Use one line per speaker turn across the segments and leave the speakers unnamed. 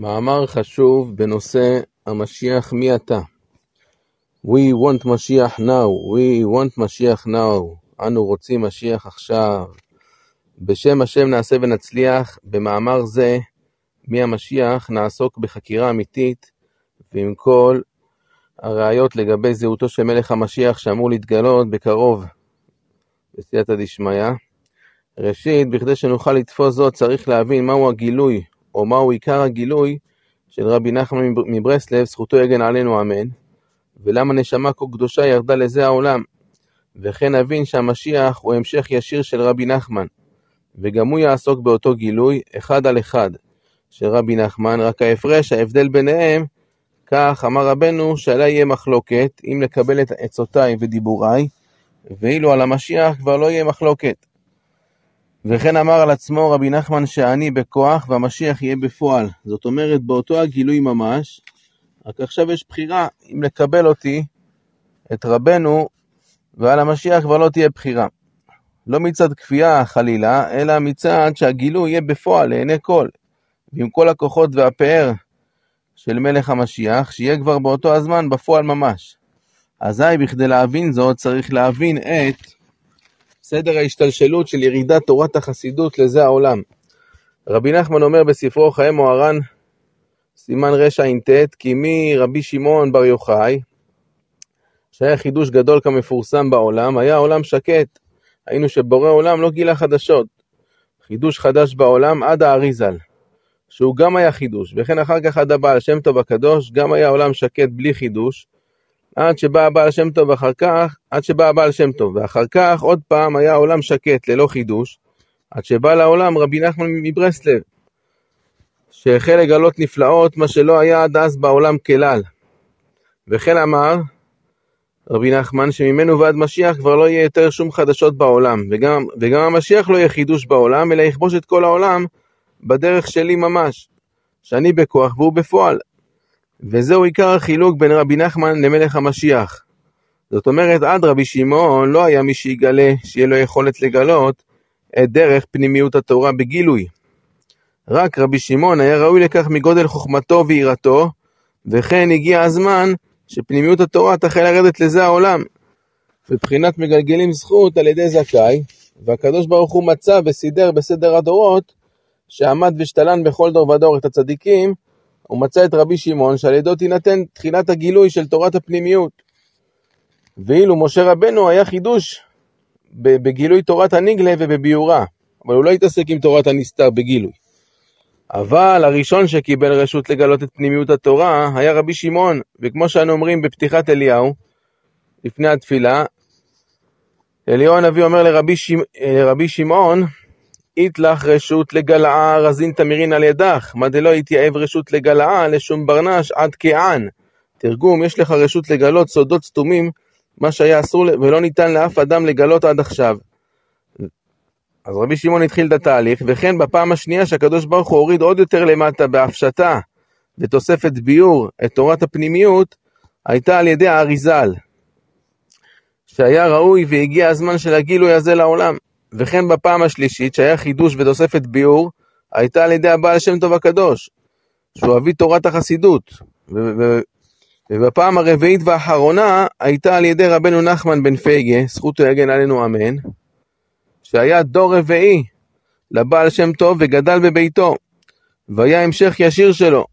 מאמר חשוב בנושא המשיח מי אתה. We want משיח now, we want משיח now, אנו רוצים משיח עכשיו. בשם השם נעשה ונצליח, במאמר זה, מי המשיח, נעסוק בחקירה אמיתית ועם כל הראיות לגבי זהותו של מלך המשיח שאמור להתגלות בקרוב, בסייעתא דשמיא. ראשית, בכדי שנוכל לתפוס זאת, צריך להבין מהו הגילוי, או מהו עיקר הגילוי של רבי נחמן מברסלב, זכותו יגן עלינו אמן, ולמה נשמה כה קדושה ירדה לזה העולם. וכן נבין שהמשיח הוא המשך ישיר של רבי נחמן, וגם הוא יעסוק באותו גילוי, אחד על אחד, של רבי נחמן, רק ההפרש, ההבדל ביניהם, כך אמר רבנו שעלי יהיה מחלוקת, אם לקבל את עצותיי ודיבוריי, ואילו על המשיח כבר לא יהיה מחלוקת. וכן אמר על עצמו רבי נחמן שאני בכוח והמשיח יהיה בפועל. זאת אומרת, באותו הגילוי ממש, רק עכשיו יש בחירה אם לקבל אותי, את רבנו, ועל המשיח כבר לא תהיה בחירה. לא מצד כפייה חלילה, אלא מצד שהגילוי יהיה בפועל לעיני כל, ועם כל הכוחות והפאר של מלך המשיח, שיהיה כבר באותו הזמן בפועל ממש. אזי בכדי להבין זאת צריך להבין את סדר ההשתלשלות של ירידת תורת החסידות לזה העולם. רבי נחמן אומר בספרו חיי מוהר"ן, סימן רע"ט, כי מרבי שמעון בר יוחאי, שהיה חידוש גדול כמפורסם בעולם, היה העולם שקט. היינו שבורא עולם לא גילה חדשות. חידוש חדש בעולם עד האריזל, שהוא גם היה חידוש, וכן אחר כך עד הבעל שם טוב הקדוש, גם היה עולם שקט בלי חידוש, עד שבא הבעל שם טוב אחר כך, עד שבא הבעל שם טוב, ואחר כך עוד פעם היה עולם שקט ללא חידוש, עד שבא לעולם רבי נחמן מברסלב, שהחל לגלות נפלאות, מה שלא היה עד אז בעולם כלל. וכן אמר רבי נחמן, שממנו ועד משיח כבר לא יהיה יותר שום חדשות בעולם, וגם, וגם המשיח לא יהיה חידוש בעולם, אלא יכבוש את כל העולם בדרך שלי ממש, שאני בכוח והוא בפועל. וזהו עיקר החילוק בין רבי נחמן למלך המשיח. זאת אומרת, עד רבי שמעון לא היה מי שיגלה, שיהיה לו יכולת לגלות את דרך פנימיות התורה בגילוי. רק רבי שמעון היה ראוי לכך מגודל חוכמתו ויראתו, וכן הגיע הזמן שפנימיות התורה תחל לרדת לזה העולם. בבחינת מגלגלים זכות על ידי זכאי, והקדוש ברוך הוא מצא וסידר בסדר הדורות, שעמד ושתלן בכל דור ודור את הצדיקים, הוא מצא את רבי שמעון שעל ידו תינתן תחילת הגילוי של תורת הפנימיות. ואילו משה רבנו היה חידוש בגילוי תורת הנגלה ובביאורה, אבל הוא לא התעסק עם תורת הנסתר בגילוי. אבל הראשון שקיבל רשות לגלות את פנימיות התורה היה רבי שמעון, וכמו שאנו אומרים בפתיחת אליהו, לפני התפילה, אליהו הנביא אומר לרבי. לרבי שמעון, אית לך רשות לגלעה רזין תמירין על ידך, מה דלא יתייעב רשות לגלעה לשום ברנש עד כען. תרגום, יש לך רשות לגלות סודות סתומים, מה שהיה אסור ולא ניתן לאף אדם לגלות עד עכשיו. אז רבי שמעון התחיל את התהליך, וכן בפעם השנייה שהקדוש ברוך הוא הוריד עוד יותר למטה בהפשטה ותוספת ביור את תורת הפנימיות, הייתה על ידי האריזל, שהיה ראוי והגיע הזמן של הגילוי הזה לעולם. וכן בפעם השלישית, שהיה חידוש ותוספת ביאור, הייתה על ידי הבעל שם טוב הקדוש, שהוא אבי תורת החסידות. ובפעם הרביעית והאחרונה, הייתה על ידי רבנו נחמן בן פייגה, זכותו יגן עלינו אמן, שהיה דור רביעי לבעל שם טוב וגדל בביתו, והיה המשך ישיר שלו.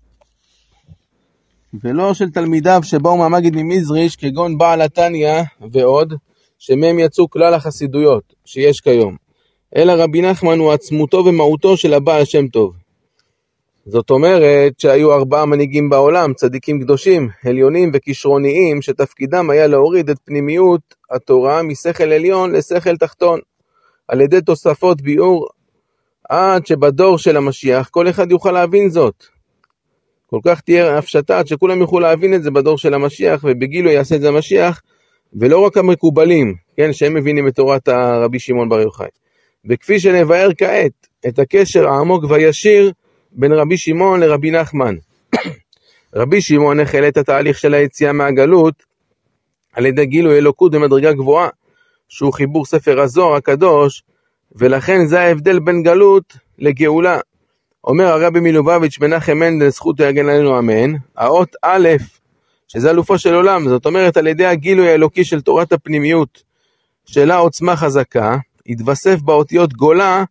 ולא של תלמידיו שבאו מהמגיד ממזריש, כגון בעל התניא ועוד, שמהם יצאו כלל החסידויות שיש כיום, אלא רבי נחמן הוא עצמותו ומהותו של הבעל שם טוב. זאת אומרת שהיו ארבעה מנהיגים בעולם, צדיקים קדושים, עליונים וכישרוניים, שתפקידם היה להוריד את פנימיות התורה משכל עליון לשכל תחתון, על ידי תוספות ביאור, עד שבדור של המשיח כל אחד יוכל להבין זאת. כל כך תהיה הפשטה עד שכולם יוכלו להבין את זה בדור של המשיח, ובגילו יעשה את זה המשיח, ולא רק המקובלים, כן, שהם מבינים את תורת הרבי שמעון בר יוחאי. וכפי שנבהר כעת את הקשר העמוק והישיר בין רבי שמעון לרבי נחמן. רבי שמעון החל את התהליך של היציאה מהגלות על ידי גילוי אלוקות במדרגה גבוהה, שהוא חיבור ספר הזוהר הקדוש, ולכן זה ההבדל בין גלות לגאולה. אומר הרבי מלובביץ' מנחם מנדל, זכות יגן עלינו אמן, האות א', שזה אלופו של עולם, זאת אומרת על ידי הגילוי האלוקי של תורת הפנימיות, שלה עוצמה חזקה, יתווסף באותיות גולה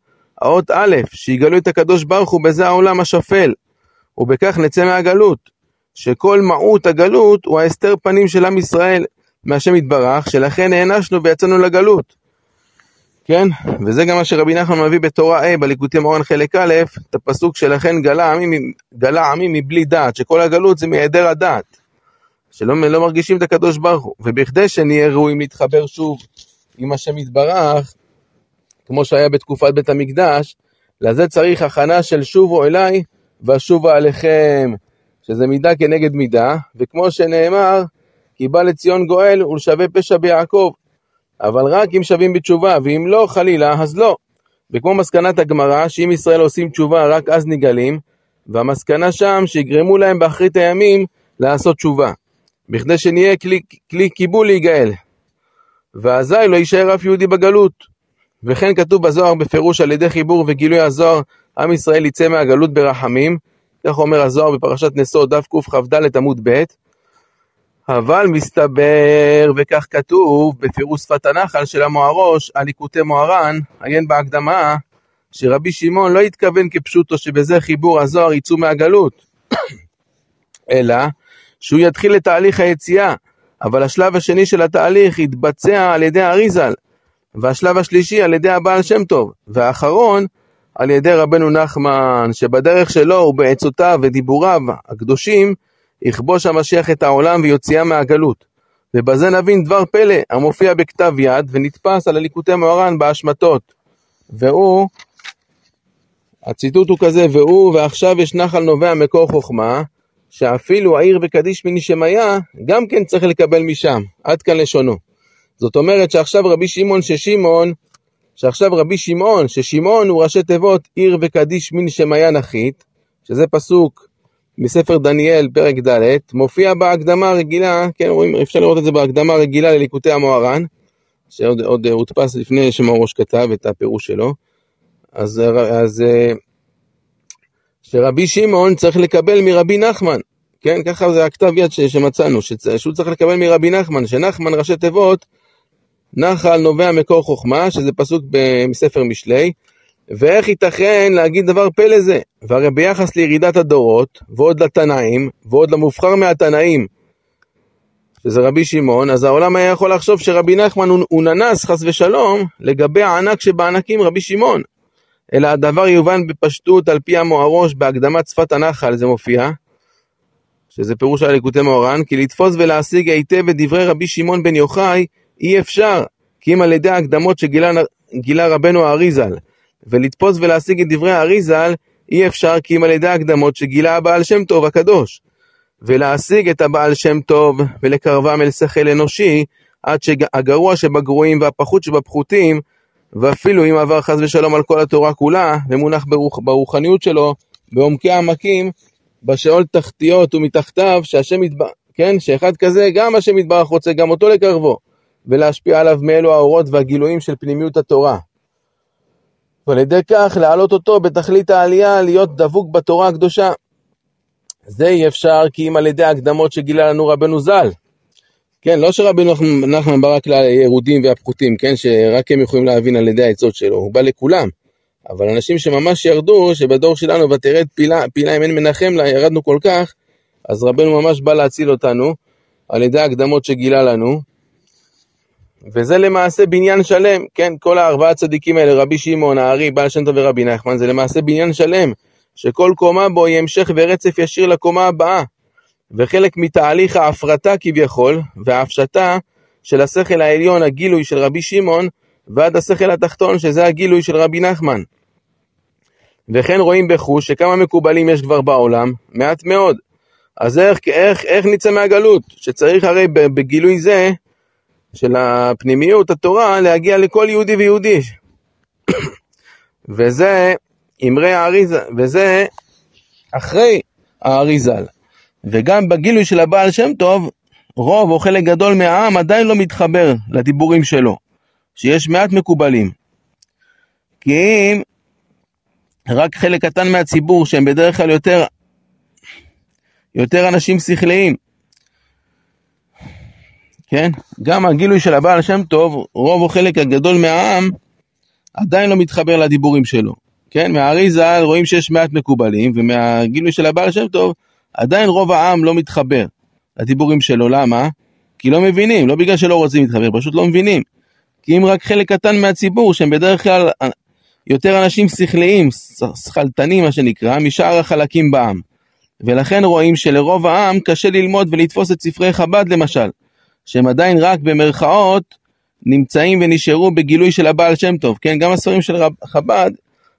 האות א', שיגלו את הקדוש ברוך הוא בזה העולם השפל, ובכך נצא מהגלות, שכל מהות הגלות הוא ההסתר פנים של עם ישראל מהשם יתברך, שלכן נענשנו ויצאנו לגלות. כן? וזה גם מה שרבי נחמן מביא בתורה A, בליקוטי מורן חלק א', את הפסוק שלכן גלה עמי, גלה עמי מבלי דעת, שכל הגלות זה מהיעדר הדעת, שלא לא מרגישים את הקדוש ברוך הוא. ובכדי שנהיה ראויים להתחבר שוב עם השם יתברך, כמו שהיה בתקופת בית המקדש, לזה צריך הכנה של שובו אליי ואשובו עליכם, שזה מידה כנגד מידה, וכמו שנאמר, כי בא לציון גואל ולשווה פשע ביעקב. אבל רק אם שווים בתשובה, ואם לא, חלילה, אז לא. וכמו מסקנת הגמרא, שאם ישראל עושים תשובה, רק אז נגלים, והמסקנה שם, שיגרמו להם באחרית הימים לעשות תשובה. בכדי שנהיה כלי, כלי קיבול להיגאל. ואזי לא יישאר אף יהודי בגלות. וכן כתוב בזוהר בפירוש על ידי חיבור וגילוי הזוהר, עם ישראל יצא מהגלות ברחמים, כך אומר הזוהר בפרשת נשוא, דף קכ"ד עמוד ב', אבל מסתבר, וכך כתוב, בפירוש שפת הנחל של המוהרוש, על ליקוטי מוהר"ן, עיין בהקדמה, שרבי שמעון לא התכוון כפשוטו שבזה חיבור הזוהר יצאו מהגלות, אלא שהוא יתחיל את תהליך היציאה, אבל השלב השני של התהליך יתבצע על ידי אריזל, והשלב השלישי על ידי הבעל שם טוב, והאחרון על ידי רבנו נחמן, שבדרך שלו ובעצותיו ודיבוריו הקדושים, יכבוש המשיח את העולם ויוציאה מהגלות. ובזה נבין דבר פלא המופיע בכתב יד ונתפס על הליקוטי מוהר"ן בהשמטות. והוא, הציטוט הוא כזה, והוא ועכשיו יש נחל נובע מקור חוכמה, שאפילו העיר וקדיש מנשמיה, גם כן צריך לקבל משם. עד כאן לשונו. זאת אומרת שעכשיו רבי שמעון ששמעון, שעכשיו רבי שמעון, ששמעון הוא ראשי תיבות עיר וקדיש מן שמיה נחית, שזה פסוק מספר דניאל, פרק ד', מופיע בהקדמה הרגילה, כן, רואים, אפשר לראות את זה בהקדמה הרגילה לליקוטי המוהר"ן, שעוד עוד הודפס לפני שמורוש כתב את הפירוש שלו, אז, אז שרבי שמעון צריך לקבל מרבי נחמן, כן, ככה זה הכתב יד שמצאנו, שהוא צריך לקבל מרבי נחמן, שנחמן ראשי תיבות, נחל נובע מקור חוכמה, שזה פסוק מספר משלי, ואיך ייתכן להגיד דבר פלא זה? והרי ביחס לירידת הדורות, ועוד לתנאים, ועוד למובחר מהתנאים, שזה רבי שמעון, אז העולם היה יכול לחשוב שרבי נחמן הוא, הוא ננס, חס ושלום, לגבי הענק שבענקים רבי שמעון. אלא הדבר יובן בפשטות על פי המוהרוש בהקדמת שפת הנחל, זה מופיע, שזה פירוש על ליקוטי מאורן, כי לתפוס ולהשיג היטב את דברי רבי שמעון בן יוחאי אי אפשר, כי אם על ידי ההקדמות שגילה רבנו האריזל, ולתפוס ולהשיג את דברי האריזל, אי אפשר כי אם על ידי ההקדמות שגילה הבעל שם טוב הקדוש. ולהשיג את הבעל שם טוב ולקרבם אל שכל אנושי, עד שהגרוע שבגרועים והפחות שבפחותים, ואפילו אם עבר חס ושלום על כל התורה כולה, ומונח ברוח, ברוחניות שלו, בעומקי העמקים, בשאול תחתיות ומתחתיו, שהשם יתברך, כן, שאחד כזה, גם השם יתברך רוצה גם אותו לקרבו, ולהשפיע עליו מאלו האורות והגילויים של פנימיות התורה. ועל ידי כך להעלות אותו בתכלית העלייה, להיות דבוק בתורה הקדושה. זה אי אפשר כי אם על ידי ההקדמות שגילה לנו רבנו ז"ל. כן, לא שרבנו נחמן בא רק לירודים והפחותים, כן, שרק הם יכולים להבין על ידי העצות שלו, הוא בא לכולם. אבל אנשים שממש ירדו, שבדור שלנו ותרד פילה, פילה אם אין מנחם לה, ירדנו כל כך, אז רבנו ממש בא להציל אותנו על ידי ההקדמות שגילה לנו. וזה למעשה בניין שלם, כן, כל הארבעה צדיקים האלה, רבי שמעון, הארי, בעל שם טוב ורבי נחמן, זה למעשה בניין שלם, שכל קומה בו היא המשך ורצף ישיר לקומה הבאה. וחלק מתהליך ההפרטה כביכול, וההפשטה של השכל העליון, הגילוי של רבי שמעון, ועד השכל התחתון, שזה הגילוי של רבי נחמן. וכן רואים בחוש שכמה מקובלים יש כבר בעולם, מעט מאוד. אז איך, איך, איך נצא מהגלות? שצריך הרי בגילוי זה, של הפנימיות, התורה, להגיע לכל יהודי ויהודי. וזה אמרי האריזה, וזה אחרי האריזל. וגם בגילוי של הבעל שם טוב, רוב או חלק גדול מהעם עדיין לא מתחבר לדיבורים שלו, שיש מעט מקובלים. כי אם רק חלק קטן מהציבור, שהם בדרך כלל יותר, יותר אנשים שכליים. כן? גם הגילוי של הבעל שם טוב, רוב או חלק הגדול מהעם עדיין לא מתחבר לדיבורים שלו. כן? מהארי ז"ל רואים שיש מעט מקובלים, ומהגילוי של הבעל שם טוב, עדיין רוב העם לא מתחבר לדיבורים שלו. למה? כי לא מבינים, לא בגלל שלא רוצים להתחבר, פשוט לא מבינים. כי אם רק חלק קטן מהציבור, שהם בדרך כלל יותר אנשים שכליים, שכלתנים מה שנקרא, משאר החלקים בעם. ולכן רואים שלרוב העם קשה ללמוד ולתפוס את ספרי חב"ד למשל, שהם עדיין רק במרכאות נמצאים ונשארו בגילוי של הבעל שם טוב, כן? גם הספרים של חב"ד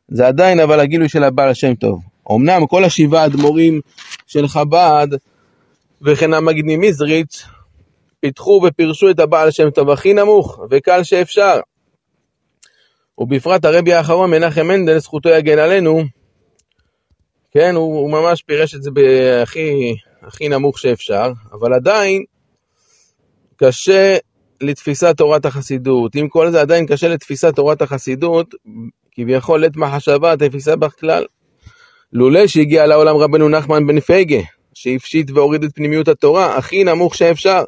זה עדיין אבל הגילוי של הבעל שם טוב. אמנם כל השבעה אדמו"רים של חב"ד וכן המגיד ממזריץ' פיתחו ופירשו את הבעל שם טוב הכי נמוך וקל שאפשר. ובפרט הרבי האחרון מנחם מנדל, זכותו יגן עלינו, כן, הוא, הוא ממש פירש את זה בהכי הכי נמוך שאפשר, אבל עדיין קשה לתפיסת תורת החסידות. עם כל זה עדיין קשה לתפיסת תורת החסידות, כביכול לית מחשבה תפיסה בכלל. לולא שהגיע לעולם רבנו נחמן בן פייגה, שהפשיט והוריד את פנימיות התורה, הכי נמוך שאפשר.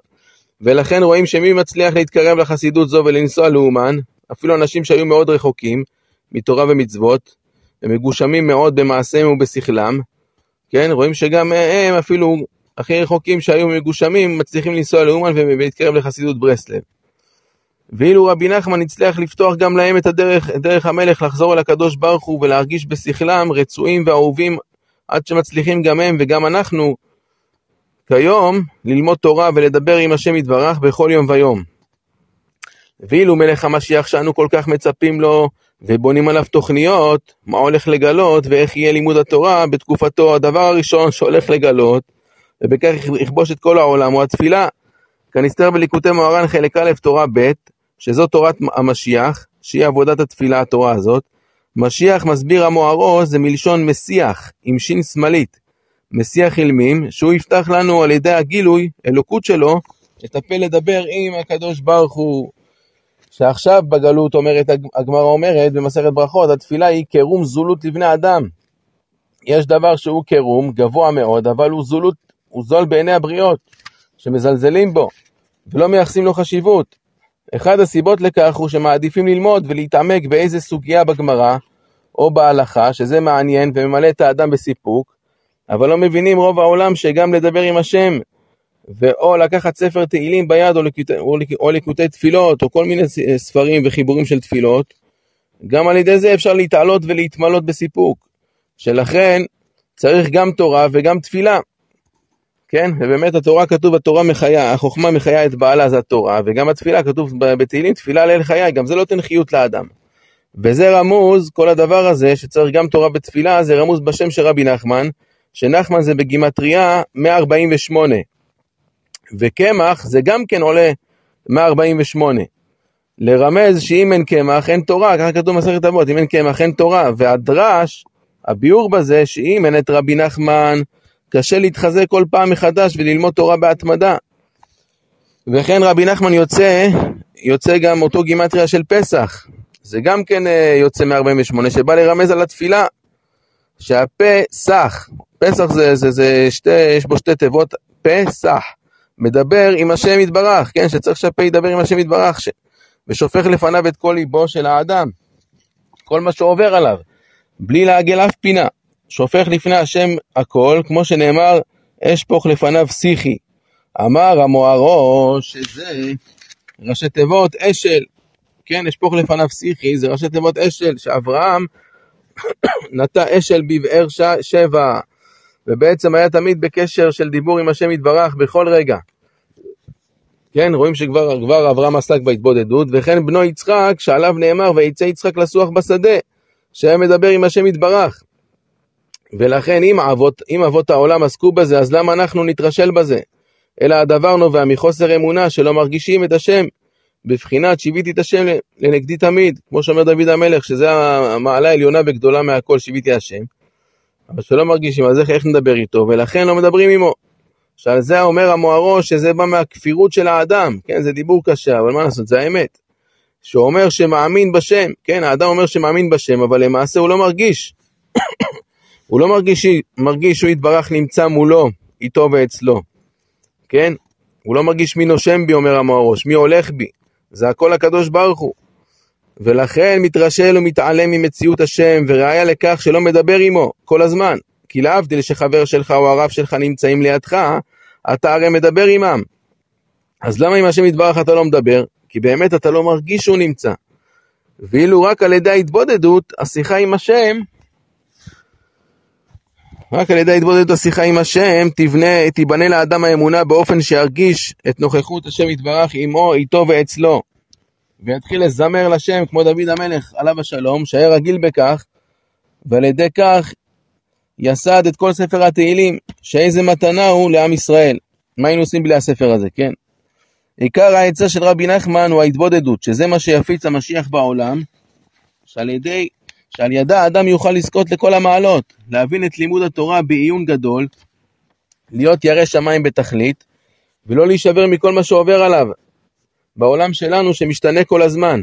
ולכן רואים שמי מצליח להתקרב לחסידות זו ולנסוע לאומן, אפילו אנשים שהיו מאוד רחוקים מתורה ומצוות, ומגושמים מאוד במעשיהם ובשכלם, כן, רואים שגם הם אפילו הכי רחוקים שהיו מגושמים מצליחים לנסוע לאומן ולהתקרב לחסידות ברסלב. ואילו רבי נחמן הצליח לפתוח גם להם את הדרך, את דרך המלך לחזור אל הקדוש ברוך הוא ולהרגיש בשכלם רצויים ואהובים עד שמצליחים גם הם וגם אנחנו כיום ללמוד תורה ולדבר עם השם יתברך בכל יום ויום. ואילו מלך המשיח שאנו כל כך מצפים לו ובונים עליו תוכניות, מה הולך לגלות ואיך יהיה לימוד התורה בתקופתו, הדבר הראשון שהולך לגלות, ובכך יכבוש את כל העולם, הוא התפילה. כנסתר בליקוטי מוהר"ן חלק א', תורה ב', שזו תורת המשיח, שהיא עבודת התפילה, התורה הזאת. משיח מסביר המוהרו, זה מלשון מסיח, עם שין שמאלית. מסיח אילמים, שהוא יפתח לנו על ידי הגילוי, אלוקות שלו, את הפה לדבר עם הקדוש ברוך הוא. שעכשיו בגלות אומרת, הגמרא אומרת במסכת ברכות, התפילה היא קירום זולות לבני אדם. יש דבר שהוא קירום, גבוה מאוד, אבל הוא זולות, הוא זול בעיני הבריות, שמזלזלים בו, ולא מייחסים לו חשיבות. אחד הסיבות לכך הוא שמעדיפים ללמוד ולהתעמק באיזה סוגיה בגמרא, או בהלכה, שזה מעניין וממלא את האדם בסיפוק, אבל לא מבינים רוב העולם שגם לדבר עם השם, ואו לקחת ספר תהילים ביד, או, לקוטי, או לקוטי תפילות, או כל מיני ספרים וחיבורים של תפילות, גם על ידי זה אפשר להתעלות ולהתמלות בסיפוק. שלכן צריך גם תורה וגם תפילה. כן? ובאמת התורה כתוב, התורה מחיה, החוכמה מחיה את בעלה זה התורה, וגם התפילה כתוב בתהילים, תפילה לאל חיי, גם זה לא נותן חיות לאדם. וזה רמוז, כל הדבר הזה, שצריך גם תורה בתפילה, זה רמוז בשם של רבי נחמן, שנחמן זה בגימטריה 148. וקמח זה גם כן עולה 148. לרמז שאם אין קמח אין תורה, ככה כתוב במסכת אבות, אם אין קמח אין תורה. והדרש, הביאור בזה, שאם אין את רבי נחמן, קשה להתחזק כל פעם מחדש וללמוד תורה בהתמדה. וכן רבי נחמן יוצא, יוצא גם אותו גימטריה של פסח. זה גם כן אה, יוצא מ-48, שבא לרמז על התפילה. שהפה סח, פסח זה, זה, זה שתי, יש בו שתי תיבות, פסח. מדבר עם השם יתברך, כן, שצריך שהפה ידבר עם השם יתברך, ש... ושופך לפניו את כל ליבו של האדם, כל מה שעובר עליו, בלי לעגל אף פינה, שופך לפני השם הכל, כמו שנאמר, אשפוך לפניו שיחי. אמר המוהרו שזה ראשי תיבות אשל, כן, אשפוך לפניו שיחי, זה ראשי תיבות אשל, שאברהם נטע אשל בבאר שבע, ובעצם היה תמיד בקשר של דיבור עם השם יתברך בכל רגע. כן, רואים שכבר כבר אברהם עסק בהתבודדות, וכן בנו יצחק, שעליו נאמר, ויצא יצחק לסוח בשדה, שהיה מדבר עם השם יתברך. ולכן אם אבות, אם אבות העולם עסקו בזה, אז למה אנחנו נתרשל בזה? אלא הדבר נובע מחוסר אמונה שלא מרגישים את השם, בבחינת שיוויתי את השם לנגדי תמיד, כמו שאומר דוד המלך, שזה המעלה העליונה וגדולה מהכל, שיוויתי השם. אבל שלא מרגישים, אז איך, איך נדבר איתו? ולכן לא מדברים עמו. שעל זה אומר המוהרו שזה בא מהכפירות של האדם, כן, זה דיבור קשה, אבל מה לעשות, זה האמת. שהוא אומר שמאמין בשם, כן, האדם אומר שמאמין בשם, אבל למעשה הוא לא מרגיש. הוא לא מרגיש, מרגיש שהוא יתברך נמצא מולו, איתו ואצלו, כן? הוא לא מרגיש מי נושם בי, אומר המוהרוש, מי הולך בי. זה הכל הקדוש ברוך הוא. ולכן מתרשל ומתעלם ממציאות השם, וראיה לכך שלא מדבר עמו כל הזמן. כי להבדיל שחבר שלך או הרב שלך נמצאים לידך, אתה הרי מדבר עמם. אז למה עם השם יתברך אתה לא מדבר? כי באמת אתה לא מרגיש שהוא נמצא. ואילו רק על ידי ההתבודדות, השיחה עם השם, רק על ידי התבודדות השיחה עם השם, תבנה, תיבנה לאדם האמונה באופן שירגיש את נוכחות השם יתברך עמו, איתו ואצלו. ויתחיל לזמר לשם כמו דוד המלך עליו השלום, שהיה רגיל בכך, ועל ידי כך יסד את כל ספר התהילים, שאיזה מתנה הוא לעם ישראל. מה היינו עושים בלי הספר הזה, כן? עיקר העצה של רבי נחמן הוא ההתבודדות, שזה מה שיפיץ המשיח בעולם, שעל ידי, שעל ידה האדם יוכל לזכות לכל המעלות, להבין את לימוד התורה בעיון גדול, להיות ירא שמיים בתכלית, ולא להישבר מכל מה שעובר עליו, בעולם שלנו שמשתנה כל הזמן.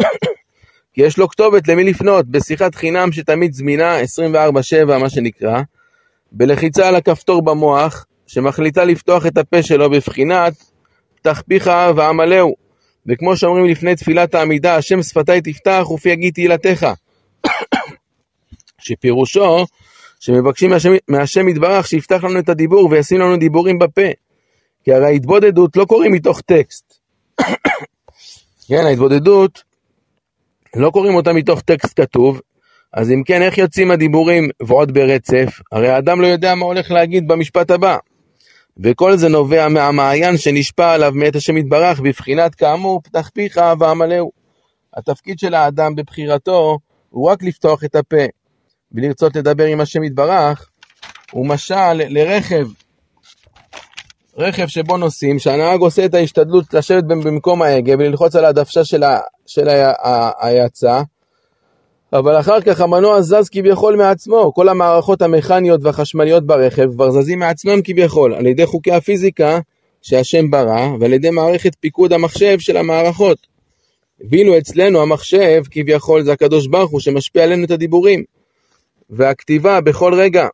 כי יש לו כתובת למי לפנות, בשיחת חינם שתמיד זמינה, 24/7 מה שנקרא, בלחיצה על הכפתור במוח, שמחליטה לפתוח את הפה שלו בבחינת פתח פיך ועמלהו. וכמו שאומרים לפני תפילת העמידה, השם שפתי תפתח ופי יגיד תהילתך. שפירושו שמבקשים מהשם, מהשם יתברך שיפתח לנו את הדיבור וישים לנו דיבורים בפה. כי הרי ההתבודדות לא קוראים מתוך טקסט. כן, ההתבודדות לא קוראים אותה מתוך טקסט כתוב, אז אם כן, איך יוצאים הדיבורים ועוד ברצף? הרי האדם לא יודע מה הולך להגיד במשפט הבא. וכל זה נובע מהמעיין שנשפע עליו מאת השם יתברך, בבחינת כאמור, פתח פיך ועמלהו. התפקיד של האדם בבחירתו הוא רק לפתוח את הפה, ולרצות לדבר עם השם יתברך, הוא משל לרכב, רכב שבו נוסעים, שהנהג עושה את ההשתדלות לשבת במקום ההגה וללחוץ על הדוושה של, ה, של ההאצה, אבל אחר כך המנוע זז כביכול מעצמו, כל המערכות המכניות והחשמליות ברכב כבר זזים מעצמם כביכול, על ידי חוקי הפיזיקה שהשם ברא, ועל ידי מערכת פיקוד המחשב של המערכות. ואילו אצלנו המחשב כביכול זה הקדוש ברוך הוא שמשפיע עלינו את הדיבורים. והכתיבה בכל רגע,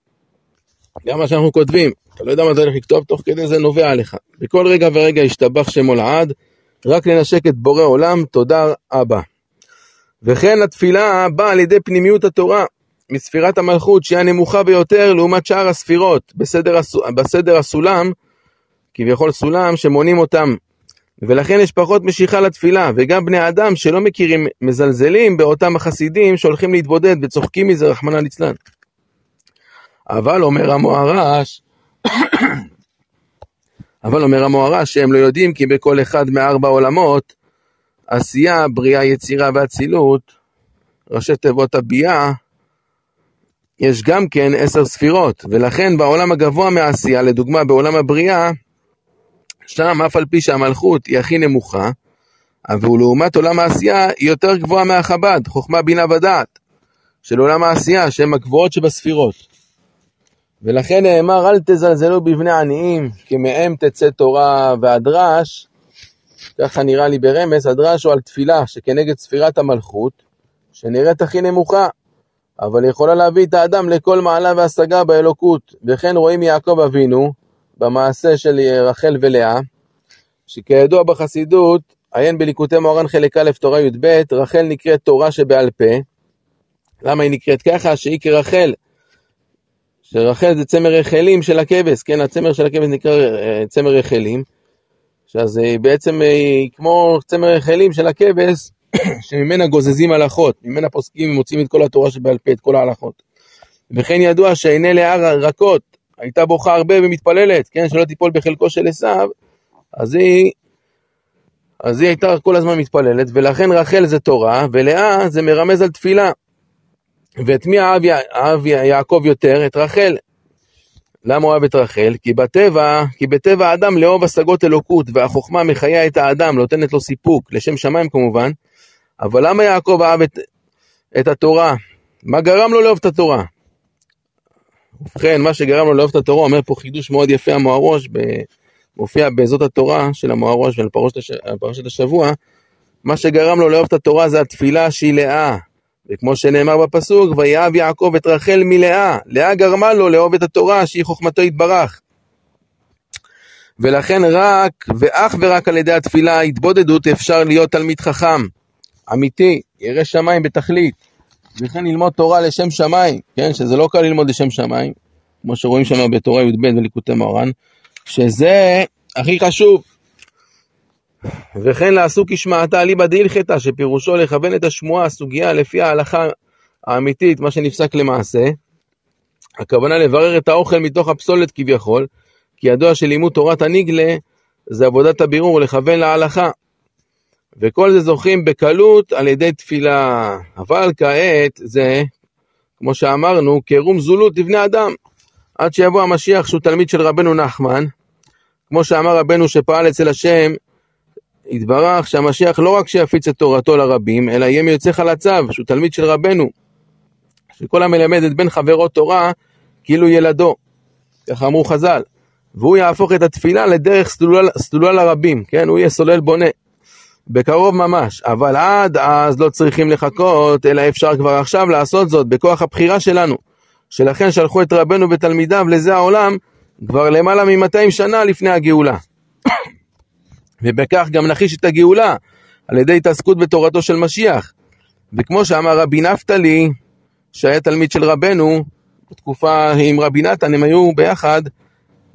גם מה שאנחנו כותבים, אתה לא יודע מה אתה הולך לכתוב, תוך כדי זה נובע עליך. בכל רגע ורגע ישתבח שמו לעד, רק לנשק את בורא עולם, תודה אבא. וכן התפילה באה על ידי פנימיות התורה, מספירת המלכות שהיא הנמוכה ביותר לעומת שאר הספירות, בסדר, בסדר הסולם, כביכול סולם שמונים אותם. ולכן יש פחות משיכה לתפילה, וגם בני אדם שלא מכירים מזלזלים באותם החסידים שהולכים להתבודד וצוחקים מזה, רחמנא ליצלן. אבל אומר המוהר"ש, אבל אומר המוהר"ש שהם לא יודעים כי בכל אחד מארבע עולמות עשייה, בריאה, יצירה ואצילות, ראשי תיבות הביאה, יש גם כן עשר ספירות, ולכן בעולם הגבוה מהעשייה, לדוגמה בעולם הבריאה, שם אף על פי שהמלכות היא הכי נמוכה, אבל לעומת עולם העשייה היא יותר גבוהה מהחב"ד, חוכמה, בינה ודעת, של עולם העשייה, שהן הגבוהות שבספירות. ולכן נאמר אל תזלזלו בבני עניים, כי מהם תצא תורה והדרש, ככה נראה לי ברמז, הדרש הוא על תפילה שכנגד ספירת המלכות, שנראית הכי נמוכה, אבל יכולה להביא את האדם לכל מעלה והשגה באלוקות. וכן רואים יעקב אבינו, במעשה של רחל ולאה, שכידוע בחסידות, עיין בליקוטי מוהר"ן חלק א', תורה י"ב, רחל נקראת תורה שבעל פה. למה היא נקראת ככה? שהיא כרחל. שרחל זה צמר רחלים של הכבש, כן, הצמר של הכבש נקרא אה, צמר רחלים. שאז היא בעצם היא כמו צמר רחלים של הכבש, שממנה גוזזים הלכות, ממנה פוסקים ומוצאים את כל התורה שבעל פה, את כל ההלכות. וכן ידוע שעיני לאה רכות, הייתה בוכה הרבה ומתפללת, כן, שלא תיפול בחלקו של עשיו, אז היא, אז היא הייתה כל הזמן מתפללת, ולכן רחל זה תורה, ולאה זה מרמז על תפילה. ואת מי אהב, אהב יעקב יותר? את רחל. למה אוהב את רחל? כי בטבע, כי בטבע האדם לאהוב השגות אלוקות, והחוכמה מחיה את האדם, נותנת לו סיפוק, לשם שמיים כמובן. אבל למה יעקב אהב את, את התורה? מה גרם לו לאהוב את התורה? ובכן, מה שגרם לו לאהוב את התורה, אומר פה חידוש מאוד יפה המוהרוש, מופיע בזאת התורה של המוהרוש ועל פרשת השבוע, מה שגרם לו לאהוב את התורה זה התפילה שהיא לאה, וכמו שנאמר בפסוק, ויאהב יעקב את רחל מלאה, לאה גרמה לו לאהוב את התורה שהיא חוכמתו יתברך. ולכן רק ואך ורק על ידי התפילה ההתבודדות אפשר להיות תלמיד חכם, אמיתי, ירא שמיים בתכלית, וכן ללמוד תורה לשם שמיים, כן, שזה לא קל ללמוד לשם שמיים, כמו שרואים שם בתורה י"ב וליקוטי מוהר"ן, שזה הכי חשוב. וכן לעסוק כשמעתה אליבא דהלכתא, שפירושו לכוון את השמועה, הסוגיה לפי ההלכה האמיתית, מה שנפסק למעשה. הכוונה לברר את האוכל מתוך הפסולת כביכול, כי ידוע שלימוד תורת הניגלה זה עבודת הבירור, לכוון להלכה. וכל זה זוכים בקלות על ידי תפילה. אבל כעת זה, כמו שאמרנו, קירום זולות לבני אדם. עד שיבוא המשיח שהוא תלמיד של רבנו נחמן, כמו שאמר רבנו שפעל אצל השם, יתברך שהמשיח לא רק שיפיץ את תורתו לרבים, אלא יהיה מיוצא חלציו, שהוא תלמיד של רבנו. שכל המלמד את בן חברו תורה, כאילו ילדו. ככה אמרו חז"ל. והוא יהפוך את התפילה לדרך סלולה, סלולה לרבים, כן? הוא יהיה סולל בונה. בקרוב ממש, אבל עד אז לא צריכים לחכות, אלא אפשר כבר עכשיו לעשות זאת בכוח הבחירה שלנו. שלכן שלחו את רבנו ותלמידיו לזה העולם כבר למעלה מ-200 שנה לפני הגאולה. ובכך גם נחיש את הגאולה על ידי התעסקות בתורתו של משיח. וכמו שאמר רבי נפתלי, שהיה תלמיד של רבנו, בתקופה עם רבי נתן, הם היו ביחד,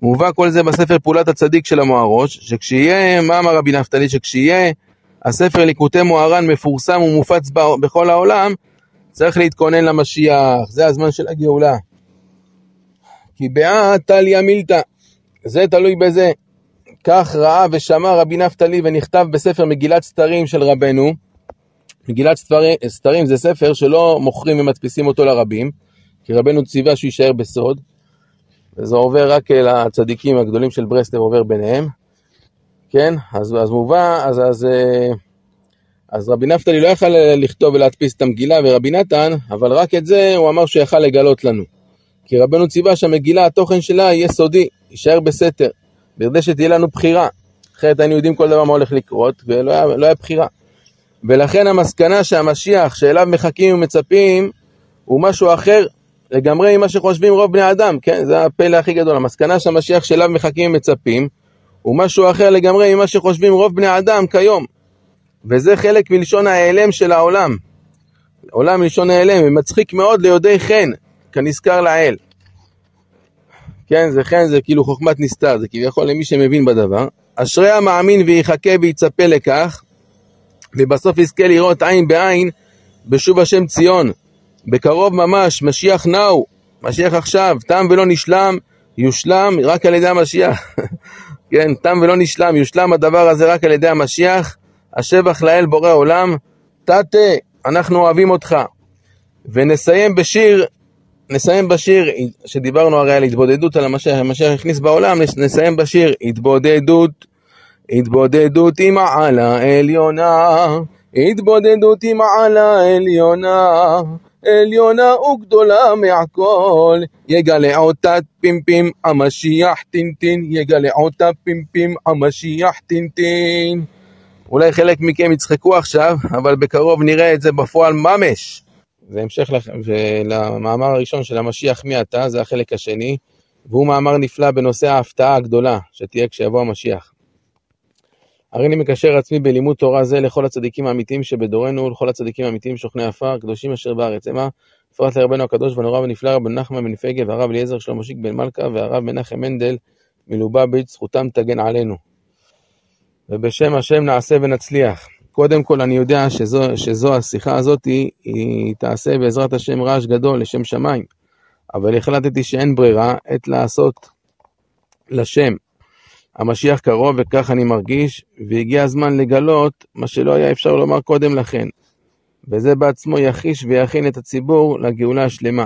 מובא כל זה בספר פעולת הצדיק של המוהרוש, שכשיהיה, מה אמר רבי נפתלי? שכשיהיה הספר ליקוטי מוהר"ן מפורסם ומופץ בכל העולם, צריך להתכונן למשיח, זה הזמן של הגאולה. כי באה טליה מילתא, זה תלוי בזה. כך ראה ושמע רבי נפתלי ונכתב בספר מגילת סתרים של רבנו. מגילת סתרים זה ספר שלא מוכרים ומדפיסים אותו לרבים, כי רבנו ציווה שהוא יישאר בסוד, וזה עובר רק לצדיקים הגדולים של ברסלב, עובר ביניהם. כן, אז, אז מובא, אז, אז, אה, אז רבי נפתלי לא יכל לכתוב ולהדפיס את המגילה ורבי נתן, אבל רק את זה הוא אמר שהוא יכל לגלות לנו. כי רבנו ציווה שהמגילה, התוכן שלה יהיה סודי, יישאר בסתר, בכדי שתהיה לנו בחירה. אחרת היינו יודעים כל דבר מה הולך לקרות, ולא היה, לא היה בחירה. ולכן המסקנה שהמשיח שאליו מחכים ומצפים הוא משהו אחר לגמרי ממה שחושבים רוב בני אדם, כן? זה הפלא הכי גדול. המסקנה שהמשיח שאליו מחכים ומצפים הוא משהו אחר לגמרי ממה שחושבים רוב בני אדם כיום. וזה חלק מלשון ההיעלם של העולם. עולם מלשון ההיעלם, ומצחיק מאוד ליודעי חן, כנזכר לעיל. כן, זה חן זה כאילו חוכמת נסתר, זה כביכול למי שמבין בדבר. אשרי המאמין ויחכה ויצפה לכך, ובסוף יזכה לראות עין בעין בשוב השם ציון. בקרוב ממש, משיח נאו, משיח עכשיו, תם ולא נשלם, יושלם רק על ידי המשיח. כן, תם ולא נשלם, יושלם הדבר הזה רק על ידי המשיח. השבח לאל בורא עולם, תתה, אנחנו אוהבים אותך. ונסיים בשיר, נסיים בשיר, שדיברנו הרי על התבודדות על המשיח, המשיח הכניס בעולם, נסיים בשיר, התבודדות, התבודדות עם מעלה עליונה, התבודדות עם מעלה עליונה. עליונה וגדולה מהכל, יגלה אותה פימפים המשיח טינטין, יגלה אותה פימפים המשיח טינטין. אולי חלק מכם יצחקו עכשיו, אבל בקרוב נראה את זה בפועל ממש. זה המשך למאמר הראשון של המשיח מי אתה, זה החלק השני, והוא מאמר נפלא בנושא ההפתעה הגדולה שתהיה כשיבוא המשיח. הריני מקשר עצמי בלימוד תורה זה לכל הצדיקים האמיתיים שבדורנו ולכל הצדיקים האמיתיים שוכני עפר, קדושים אשר בארץ. המה, בפרט לרבנו הקדוש והנורא ונפלא רבן נחמן בן פגה והרב אליעזר שלמה שיק בן מלכה והרב מנחם מנדל מלובביץ', זכותם תגן עלינו. ובשם השם נעשה ונצליח. קודם כל אני יודע שזו, שזו השיחה הזאת היא, היא תעשה בעזרת השם רעש גדול לשם שמיים, אבל החלטתי שאין ברירה עת לעשות לשם. המשיח קרוב וכך אני מרגיש, והגיע הזמן לגלות מה שלא היה אפשר לומר קודם לכן, וזה בעצמו יחיש ויכין את הציבור לגאולה השלמה.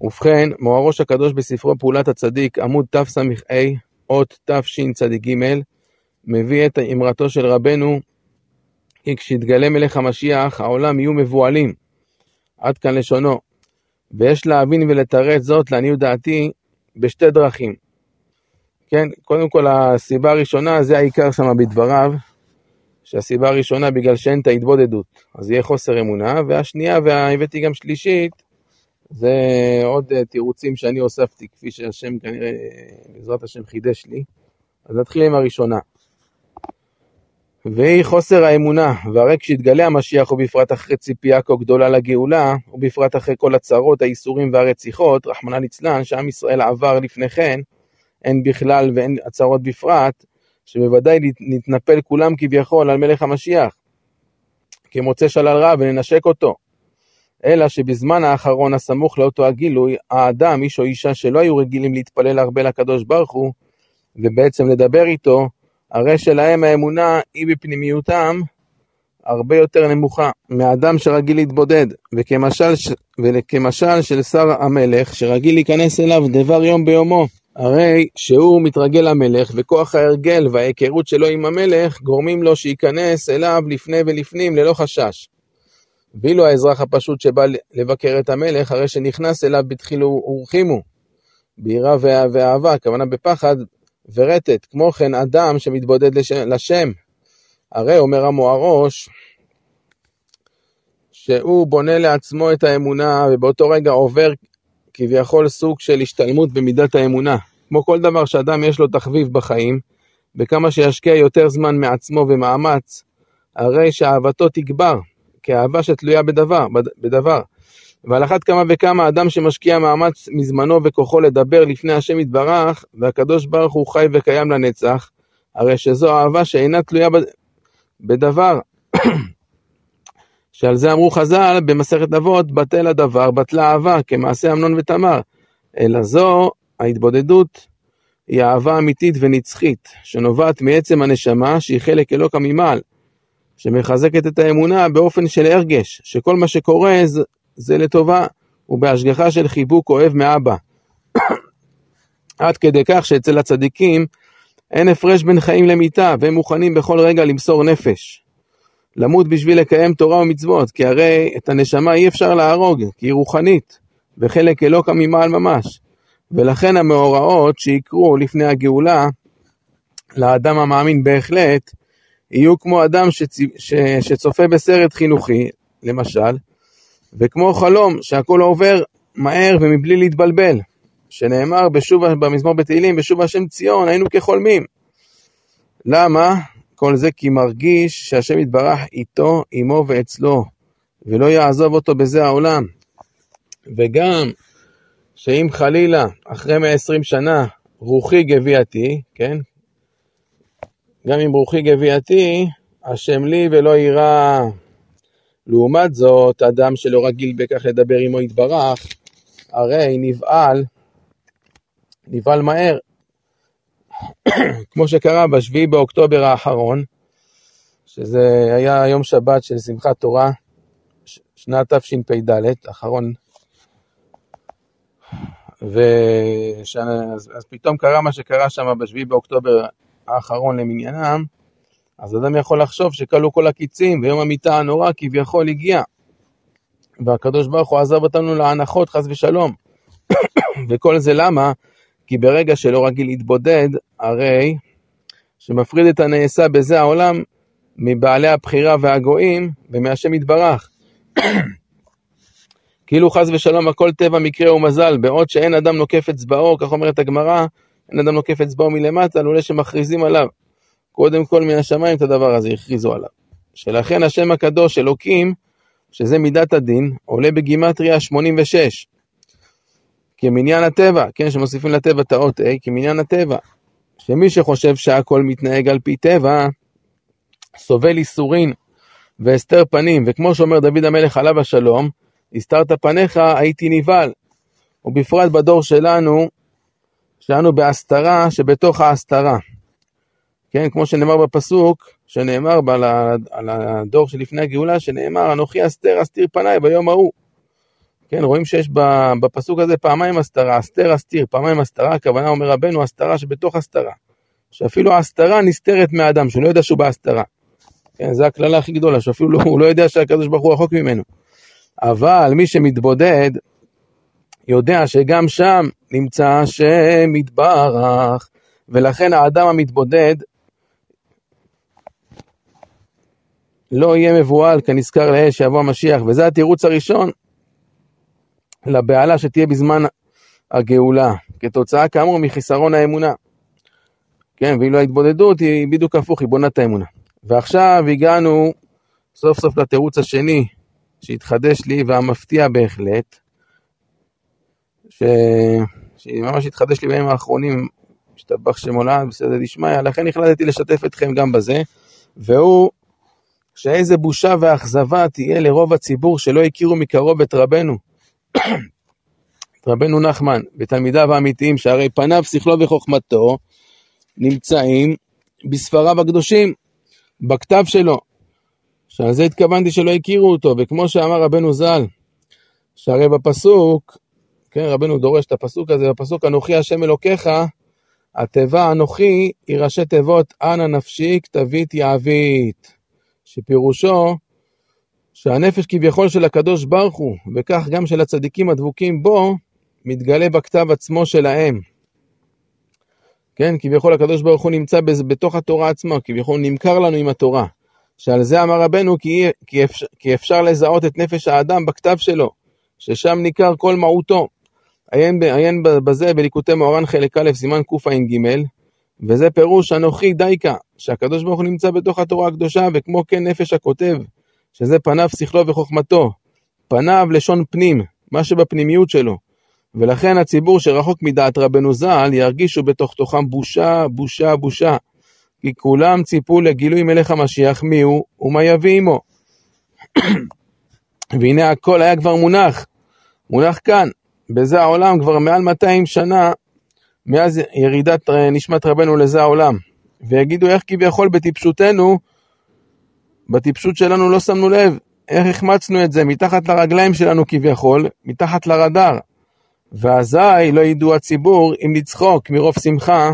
ובכן, מוהרוש הקדוש בספרו פעולת הצדיק, עמוד תס"ה, אות תשצ"ג, מביא את אמרתו של רבנו, כי כשיתגלה מלך המשיח, העולם יהיו מבוהלים. עד כאן לשונו. ויש להבין ולתרץ זאת, לעניות דעתי, בשתי דרכים. כן, קודם כל הסיבה הראשונה, זה העיקר שם בדבריו, שהסיבה הראשונה בגלל שאין את ההתבודדות, אז יהיה חוסר אמונה, והשנייה, והבאתי גם שלישית, זה עוד אה, תירוצים שאני הוספתי, כפי שהשם כנראה, בעזרת השם חידש לי. אז נתחיל עם הראשונה. והיא חוסר האמונה, והרי כשיתגלה המשיח ובפרט אחרי ציפייה כה גדולה לגאולה, ובפרט אחרי כל הצרות, האיסורים והרציחות, רחמנא ליצלן, שעם ישראל עבר לפני כן, אין בכלל ואין הצרות בפרט, שבוודאי נתנפל כולם כביכול על מלך המשיח, כמוצא שלל רע וננשק אותו. אלא שבזמן האחרון הסמוך לאותו הגילוי, האדם, איש או אישה שלא היו רגילים להתפלל הרבה לקדוש ברוך הוא, ובעצם לדבר איתו, הרי שלהם האמונה היא בפנימיותם הרבה יותר נמוכה מאדם שרגיל להתבודד, וכמשל, וכמשל של שר המלך שרגיל להיכנס אליו דבר יום ביומו. הרי שהוא מתרגל למלך, וכוח ההרגל וההיכרות שלו עם המלך גורמים לו שייכנס אליו לפני ולפנים ללא חשש. ואילו האזרח הפשוט שבא לבקר את המלך, הרי שנכנס אליו בתחילו ורחימו, ביראה ואהבה, הכוונה בפחד ורטט. כמו כן, אדם שמתבודד לשם, הרי אומר המוהרוש, שהוא בונה לעצמו את האמונה, ובאותו רגע עובר כביכול סוג של השתלמות במידת האמונה. כמו כל דבר שאדם יש לו תחביב בחיים, וכמה שישקיע יותר זמן מעצמו ומאמץ, הרי שאהבתו תגבר, כאהבה שתלויה בדבר, בדבר. ועל אחת כמה וכמה אדם שמשקיע מאמץ מזמנו וכוחו לדבר לפני השם יתברך, והקדוש ברוך הוא חי וקיים לנצח, הרי שזו אהבה שאינה תלויה בדבר. שעל זה אמרו חז"ל במסכת אבות, בטל הדבר, בטלה אהבה, כמעשה אמנון ותמר. אלא זו ההתבודדות היא אהבה אמיתית ונצחית, שנובעת מעצם הנשמה שהיא חלק אלוקא ממעל, שמחזקת את האמונה באופן של הרגש, שכל מה שקורה זה, זה לטובה, ובהשגחה של חיבוק אוהב מאבא. עד כדי כך שאצל הצדיקים אין הפרש בין חיים למיתה, והם מוכנים בכל רגע למסור נפש. למות בשביל לקיים תורה ומצוות, כי הרי את הנשמה אי אפשר להרוג, כי היא רוחנית, וחלק אלוקא ממעל ממש. ולכן המאורעות שיקרו לפני הגאולה, לאדם המאמין בהחלט, יהיו כמו אדם שצ... ש... שצופה בסרט חינוכי, למשל, וכמו חלום שהכל עובר מהר ומבלי להתבלבל, שנאמר בשוב, במזמור בתהילים, בשוב השם ציון היינו כחולמים. למה? כל זה כי מרגיש שהשם יתברך איתו, עמו ואצלו, ולא יעזוב אותו בזה העולם. וגם שאם חלילה, אחרי 120 שנה, רוחי גבייתי, כן? גם אם רוחי גבייתי, השם לי ולא יירא. לעומת זאת, אדם שלא רגיל בכך לדבר עמו יתברך, הרי נבהל, נבהל מהר. כמו שקרה בשביעי באוקטובר האחרון, שזה היה יום שבת של שמחת תורה, שנת תשפ"ד, אחרון ואז אז פתאום קרה מה שקרה שם בשביעי באוקטובר האחרון למניינם, אז אדם יכול לחשוב שכלו כל הקיצים ויום המיטה הנורא כביכול הגיע. והקדוש ברוך הוא עזב אותנו להנחות חס ושלום. וכל זה למה? כי ברגע שלא רגיל להתבודד, הרי שמפריד את הנעשה בזה העולם מבעלי הבחירה והגויים ומהשם יתברך. כאילו חס ושלום הכל טבע, מקרה ומזל, בעוד שאין אדם נוקף אצבעו, כך אומרת הגמרא, אין אדם נוקף אצבעו מלמטה, לולא שמכריזים עליו. קודם כל מן השמיים את הדבר הזה הכריזו עליו. שלכן השם הקדוש, אלוקים, שזה מידת הדין, עולה בגימטריה 86. כמניין הטבע, כן, שמוסיפים לטבע את האות A, כמניין הטבע. שמי שחושב שהכל מתנהג על פי טבע, סובל איסורין והסתר פנים, וכמו שאומר דוד המלך עליו השלום, הסתרת פניך, הייתי נבהל. ובפרט בדור שלנו, שאנו בהסתרה שבתוך ההסתרה. כן, כמו שנאמר בפסוק, שנאמר על הדור שלפני הגאולה, שנאמר, אנוכי אסתר אסתיר פניי ביום ההוא. כן, רואים שיש בפסוק הזה פעמיים הסתרה, אסתר אסתיר, פעמיים הסתרה, הכוונה אומר רבנו, הסתרה שבתוך הסתרה. שאפילו ההסתרה נסתרת מהאדם, שהוא לא יודע שהוא בהסתרה. כן, זו הקללה הכי גדולה, שאפילו לא, הוא לא יודע שהקדוש ברוך הוא רחוק ממנו. אבל מי שמתבודד, יודע שגם שם נמצא השם יתברך, ולכן האדם המתבודד לא יהיה מבוהל כנזכר לאל שיבוא המשיח, וזה התירוץ הראשון לבהלה שתהיה בזמן הגאולה, כתוצאה כאמור מחיסרון האמונה. כן, ואילו ההתבודדות היא בדיוק הפוך, היא בונה את האמונה. ועכשיו הגענו סוף סוף לתירוץ השני שהתחדש לי והמפתיע בהחלט, ש... שממש התחדש לי בימים האחרונים, השתבח שמולד, בסדר דשמיא, לכן החלטתי לשתף אתכם גם בזה, והוא שאיזה בושה ואכזבה תהיה לרוב הציבור שלא הכירו מקרוב את רבנו, רבנו נחמן ותלמידיו האמיתיים, שהרי פניו, שכלו וחוכמתו נמצאים בספריו הקדושים, בכתב שלו, שעל זה התכוונתי שלא הכירו אותו, וכמו שאמר רבנו ז"ל, שהרי בפסוק, כן, רבנו דורש את הפסוק הזה, בפסוק אנוכי השם אלוקיך, התיבה אנוכי היא ראשי תיבות אנא נפשי כתבית יעבית, שפירושו שהנפש כביכול של הקדוש ברוך הוא, וכך גם של הצדיקים הדבוקים בו, מתגלה בכתב עצמו שלהם. כן, כביכול הקדוש ברוך הוא נמצא בתוך התורה עצמה, כביכול נמכר לנו עם התורה. שעל זה אמר רבנו כי, כי, אפשר, כי אפשר לזהות את נפש האדם בכתב שלו, ששם ניכר כל מהותו. עיין, עיין בזה בליקוטי מאורן חלק א', סימן קע"ג, וזה פירוש אנוכי דייקה, שהקדוש ברוך הוא נמצא בתוך התורה הקדושה, וכמו כן נפש הכותב, שזה פניו, שכלו וחוכמתו. פניו לשון פנים, מה שבפנימיות שלו. ולכן הציבור שרחוק מדעת רבנו ז"ל ירגישו בתוך תוכם בושה, בושה, בושה. כי כולם ציפו לגילוי מלך המשיח מי הוא ומה יביא עמו. והנה הכל היה כבר מונח, מונח כאן, בזה העולם כבר מעל 200 שנה מאז ירידת נשמת רבנו לזה העולם. ויגידו איך כביכול בטיפשותנו, בטיפשות שלנו לא שמנו לב, איך החמצנו את זה מתחת לרגליים שלנו כביכול, מתחת לרדאר. ואזי לא ידעו הציבור אם לצחוק מרוב שמחה,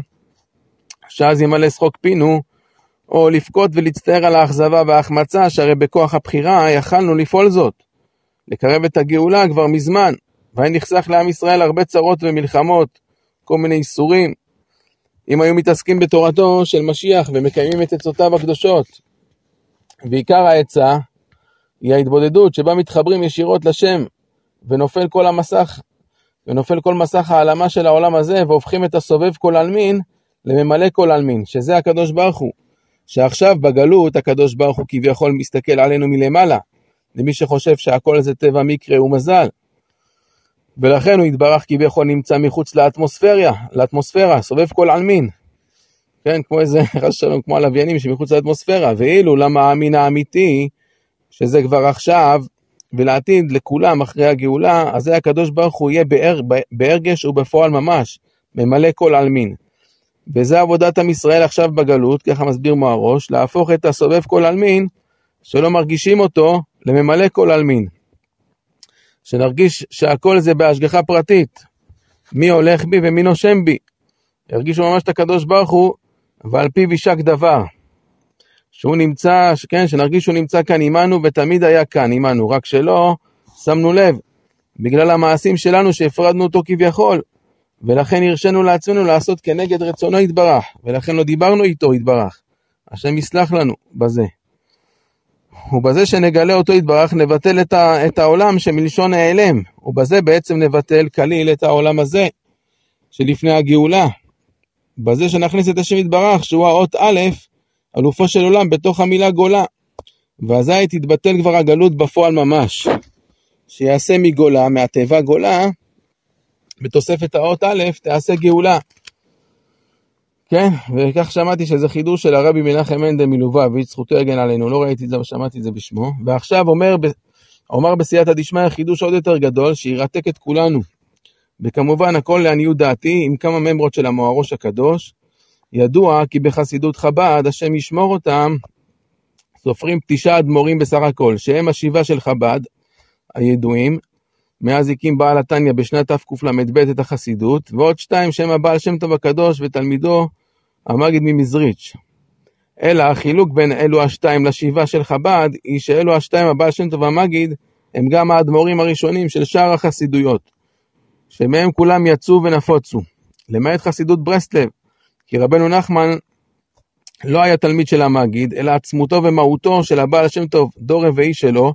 שאז ימלא שחוק פינו, או לבכות ולהצטער על האכזבה וההחמצה, שהרי בכוח הבחירה יכלנו לפעול זאת. לקרב את הגאולה כבר מזמן, והיה נחסך לעם ישראל הרבה צרות ומלחמות, כל מיני איסורים. אם היו מתעסקים בתורתו של משיח ומקיימים את עצותיו הקדושות. ועיקר העצה היא ההתבודדות שבה מתחברים ישירות לשם, ונופל כל המסך ונופל כל מסך העלמה של העולם הזה, והופכים את הסובב כל עלמין לממלא כל עלמין, שזה הקדוש ברוך הוא. שעכשיו בגלות הקדוש ברוך הוא כביכול מסתכל עלינו מלמעלה, למי שחושב שהכל זה טבע מקרה ומזל. ולכן הוא יתברך כביכול נמצא מחוץ לאטמוספריה, לאטמוספירה, סובב כל עלמין. כן, כמו איזה, חס ושלום, כמו הלוויינים שמחוץ לאטמוספירה. ואילו למה המין האמיתי, שזה כבר עכשיו, ולעתיד לכולם אחרי הגאולה, אז זה הקדוש ברוך הוא יהיה בהר, בהרגש ובפועל ממש, ממלא כל עלמין. וזה עבודת עם ישראל עכשיו בגלות, ככה מסביר מוהראש, להפוך את הסובב כל עלמין, שלא מרגישים אותו, לממלא כל עלמין. שנרגיש שהכל זה בהשגחה פרטית. מי הולך בי ומי נושם בי. ירגישו ממש את הקדוש ברוך הוא, ועל פיו יישק דבר. שהוא נמצא, כן, שנרגיש שהוא נמצא כאן עמנו ותמיד היה כאן עמנו, רק שלא שמנו לב, בגלל המעשים שלנו שהפרדנו אותו כביכול, ולכן הרשינו לעצמנו לעשות כנגד רצונו יתברך, ולכן לא דיברנו איתו יתברך. השם יסלח לנו בזה. ובזה שנגלה אותו יתברך נבטל את, ה, את העולם שמלשון העלם, ובזה בעצם נבטל כליל את העולם הזה שלפני הגאולה. בזה שנכניס את השם יתברך שהוא האות א', אלופו של עולם בתוך המילה גולה. ואזי תתבטל כבר הגלות בפועל ממש. שיעשה מגולה, מהתיבה גולה, בתוספת האות א', תעשה גאולה. כן, וכך שמעתי שזה חידוש של הרבי מנחם מנדל מלובביץ', זכותו יגן עלינו, לא ראיתי את זה, אבל שמעתי את זה בשמו. ועכשיו אומר, אומר בסייעתא דשמיא חידוש עוד יותר גדול, שירתק את כולנו. וכמובן הכל לעניות דעתי, עם כמה ממרות של המוהרוש הקדוש, ידוע כי בחסידות חב"ד, השם ישמור אותם, סופרים תשעה אדמו"רים בסך הכל, שהם השבעה של חב"ד, הידועים, מאז הקים בעל התניא בשנת תקל"ב את החסידות, ועוד שתיים שהם הבעל שם טוב הקדוש ותלמידו המגיד ממזריץ'. אלא החילוק בין אלו השתיים לשבעה של חב"ד, היא שאלו השתיים הבעל שם טוב המגיד, הם גם האדמו"רים הראשונים של שאר החסידויות, שמהם כולם יצאו ונפוצו, למעט חסידות ברסלב, כי רבנו נחמן לא היה תלמיד של המגיד, אלא עצמותו ומהותו של הבעל השם טוב, דור רביעי שלו.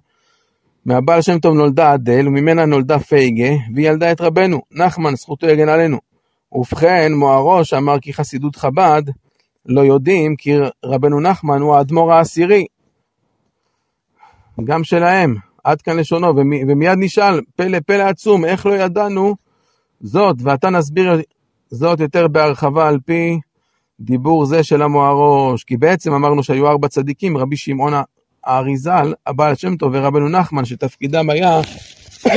מהבעל השם טוב נולדה אדל, וממנה נולדה פייגה, והיא ילדה את רבנו, נחמן, זכותו יגן עלינו. ובכן, מוהרו שאמר כי חסידות חב"ד, לא יודעים כי רבנו נחמן הוא האדמו"ר העשירי. גם שלהם, עד כאן לשונו, ומיד נשאל, פלא פלא עצום, איך לא ידענו זאת, ועתה נסביר זאת יותר בהרחבה על פי דיבור זה של המוהרוש. כי בעצם אמרנו שהיו ארבע צדיקים, רבי שמעון האריזל, הבעל השם טוב ורבנו נחמן, שתפקידם היה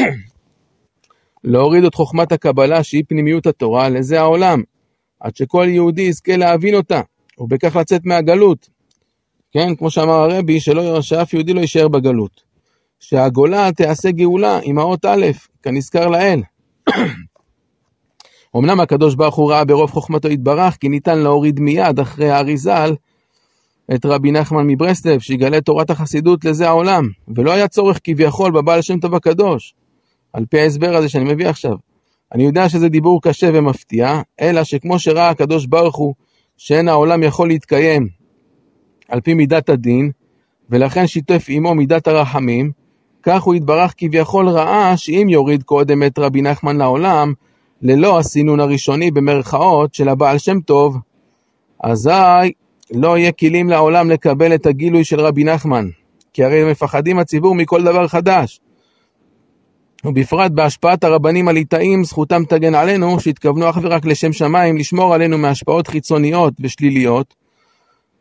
להוריד את חוכמת הקבלה שהיא פנימיות התורה לזה העולם, עד שכל יהודי יזכה להבין אותה, ובכך לצאת מהגלות. כן, כמו שאמר הרבי, שלא, שאף יהודי לא יישאר בגלות. שהגולה תעשה גאולה עם האות א', כנזכר לאל. אמנם הקדוש ברוך הוא ראה ברוב חוכמתו יתברך, כי ניתן להוריד מיד אחרי האריזל את רבי נחמן מברסלב, שיגלה תורת החסידות לזה העולם, ולא היה צורך כביכול בבעל שם טוב הקדוש, על פי ההסבר הזה שאני מביא עכשיו. אני יודע שזה דיבור קשה ומפתיע, אלא שכמו שראה הקדוש ברוך הוא שאין העולם יכול להתקיים על פי מידת הדין, ולכן שיתף עמו מידת הרחמים, כך הוא יתברך כביכול ראה שאם יוריד קודם את רבי נחמן לעולם, ללא הסינון הראשוני במרכאות של הבעל שם טוב, אזי לא יהיה כלים לעולם לקבל את הגילוי של רבי נחמן, כי הרי מפחדים הציבור מכל דבר חדש. ובפרט בהשפעת הרבנים הליטאים, זכותם תגן עלינו, שהתכוונו אך ורק לשם שמיים, לשמור עלינו מהשפעות חיצוניות ושליליות,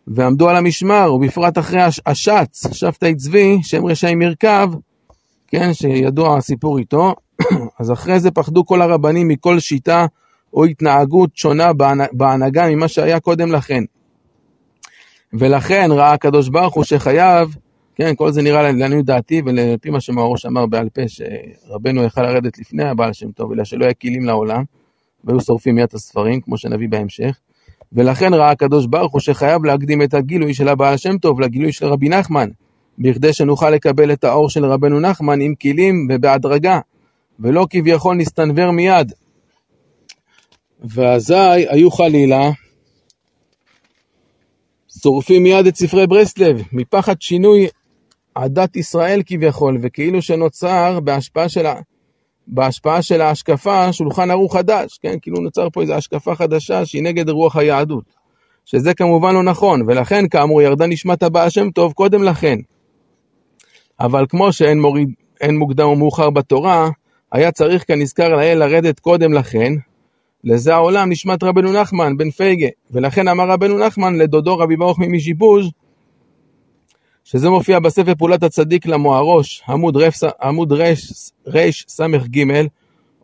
ועמדו על המשמר, ובפרט אחרי השץ, שבתאי צבי, שהם רשעים מרכב, כן, שידוע הסיפור איתו, אז אחרי זה פחדו כל הרבנים מכל שיטה או התנהגות שונה בהנהגה ממה שהיה קודם לכן. ולכן ראה הקדוש ברוך הוא שחייב, כן, כל זה נראה לעניות דעתי ולפי מה שמהראש אמר בעל פה, שרבנו יכל לרדת לפני הבעל שם טוב, אלא שלא היה כלים לעולם, והיו שורפים מיד הספרים, כמו שנביא בהמשך. ולכן ראה הקדוש ברוך הוא שחייב להקדים את הגילוי של הבעל שם טוב לגילוי של רבי נחמן, בכדי שנוכל לקבל את האור של רבנו נחמן עם כלים ובהדרגה, ולא כביכול נסתנוור מיד. ואזי היו חלילה שורפים מיד את ספרי ברסלב, מפחד שינוי עדת ישראל כביכול, וכאילו שנוצר בהשפעה של, בהשפעה של ההשקפה שולחן ערוך חדש, כן? כאילו נוצר פה איזו השקפה חדשה שהיא נגד רוח היהדות. שזה כמובן לא נכון, ולכן כאמור ירדה נשמת הבעל שם טוב קודם לכן. אבל כמו שאין מוריד, מוקדם ומאוחר בתורה, היה צריך כנזכר לאל לרדת קודם לכן, לזה העולם נשמת רבנו נחמן בן פייגה, ולכן אמר רבנו נחמן לדודו רבי ברוך ממישיבוז' שזה מופיע בספר פעולת הצדיק למוהרוש, עמוד, רף, עמוד רס"ג,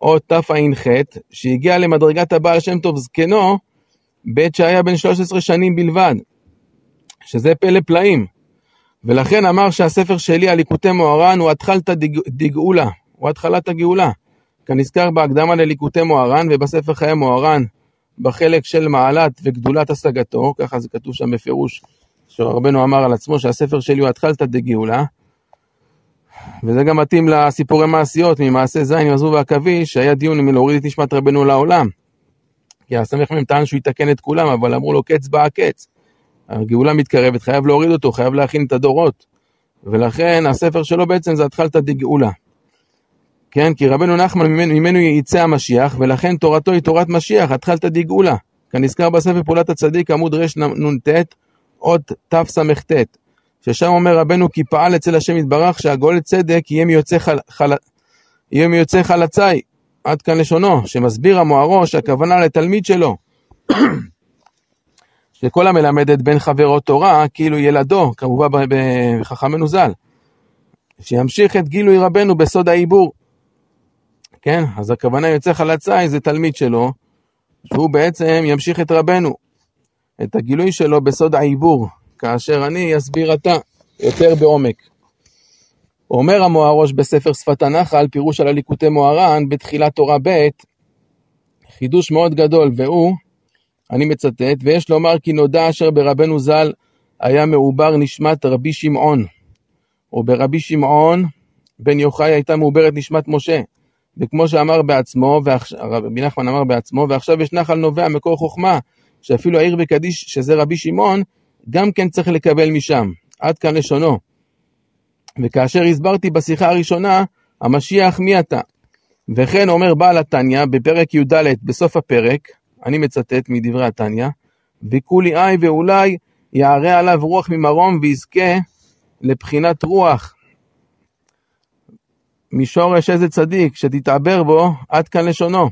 או תע"ח, שהגיע למדרגת הבעל שם טוב זקנו, בעת שהיה בן 13 שנים בלבד, שזה פלא פלאים. ולכן אמר שהספר שלי, הליקוטי מוהר"ן, הוא התחלתא דגאולה, הוא התחלת הגאולה. כנזכר בהקדמה לליקוטי מוהר"ן ובספר חיי מוהר"ן, בחלק של מעלת וגדולת השגתו, ככה זה כתוב שם בפירוש, שרבנו אמר על עצמו שהספר שלי הוא התחלתא דגאולה. וזה גם מתאים לסיפורי מעשיות, ממעשה זין עם הזבוב והעכביש, שהיה דיון אם להוריד את נשמת רבנו לעולם. כי הסמ"ך מ"ם טען שהוא יתקן את כולם, אבל אמרו לו קץ בא הקץ. הגאולה מתקרבת, חייב להוריד אותו, חייב להכין את הדורות. ולכן הספר שלו בעצם זה התחלתא דגאולה. כן, כי רבנו נחמן ממנו, ממנו יצא המשיח, ולכן תורתו היא תורת משיח, התחלתא דגאולה. כנזכר בספר פעולת הצדיק, עמוד רנ"ט, עוד תס"ט, ששם אומר רבנו כי פעל אצל השם יתברך שהגואל צדק יהיה מיוצא, חל, חל, יהיה מיוצא חלצי, עד כאן לשונו, שמסביר המוהרו שהכוונה לתלמיד שלו. שכל המלמד את בן חברו תורה, כאילו ילדו, כמובן בחכמנו ז"ל. שימשיך את גילוי רבנו בסוד העיבור. כן, אז הכוונה יוצא חלצי זה תלמיד שלו, שהוא בעצם ימשיך את רבנו, את הגילוי שלו בסוד העיבור, כאשר אני אסביר עתה יותר בעומק. אומר המוהרוש בספר שפת הנחל, פירוש על הליקוטי מוהר"ן, בתחילת תורה ב', חידוש מאוד גדול, והוא, אני מצטט, ויש לומר כי נודע אשר ברבנו ז"ל היה מעובר נשמת רבי שמעון, או ברבי שמעון בן יוחאי הייתה מעוברת נשמת משה. וכמו שאמר בעצמו, רבי נחמן אמר בעצמו, ועכשיו יש נחל נובע מקור חוכמה, שאפילו העיר בקדיש, שזה רבי שמעון, גם כן צריך לקבל משם. עד כאן לשונו. וכאשר הסברתי בשיחה הראשונה, המשיח מי אתה? וכן אומר בעל התניא בפרק י"ד בסוף הפרק, אני מצטט מדברי התניא, וכולי אי ואולי יערה עליו רוח ממרום ויזכה לבחינת רוח משורש איזה צדיק שתתעבר בו עד כאן לשונו.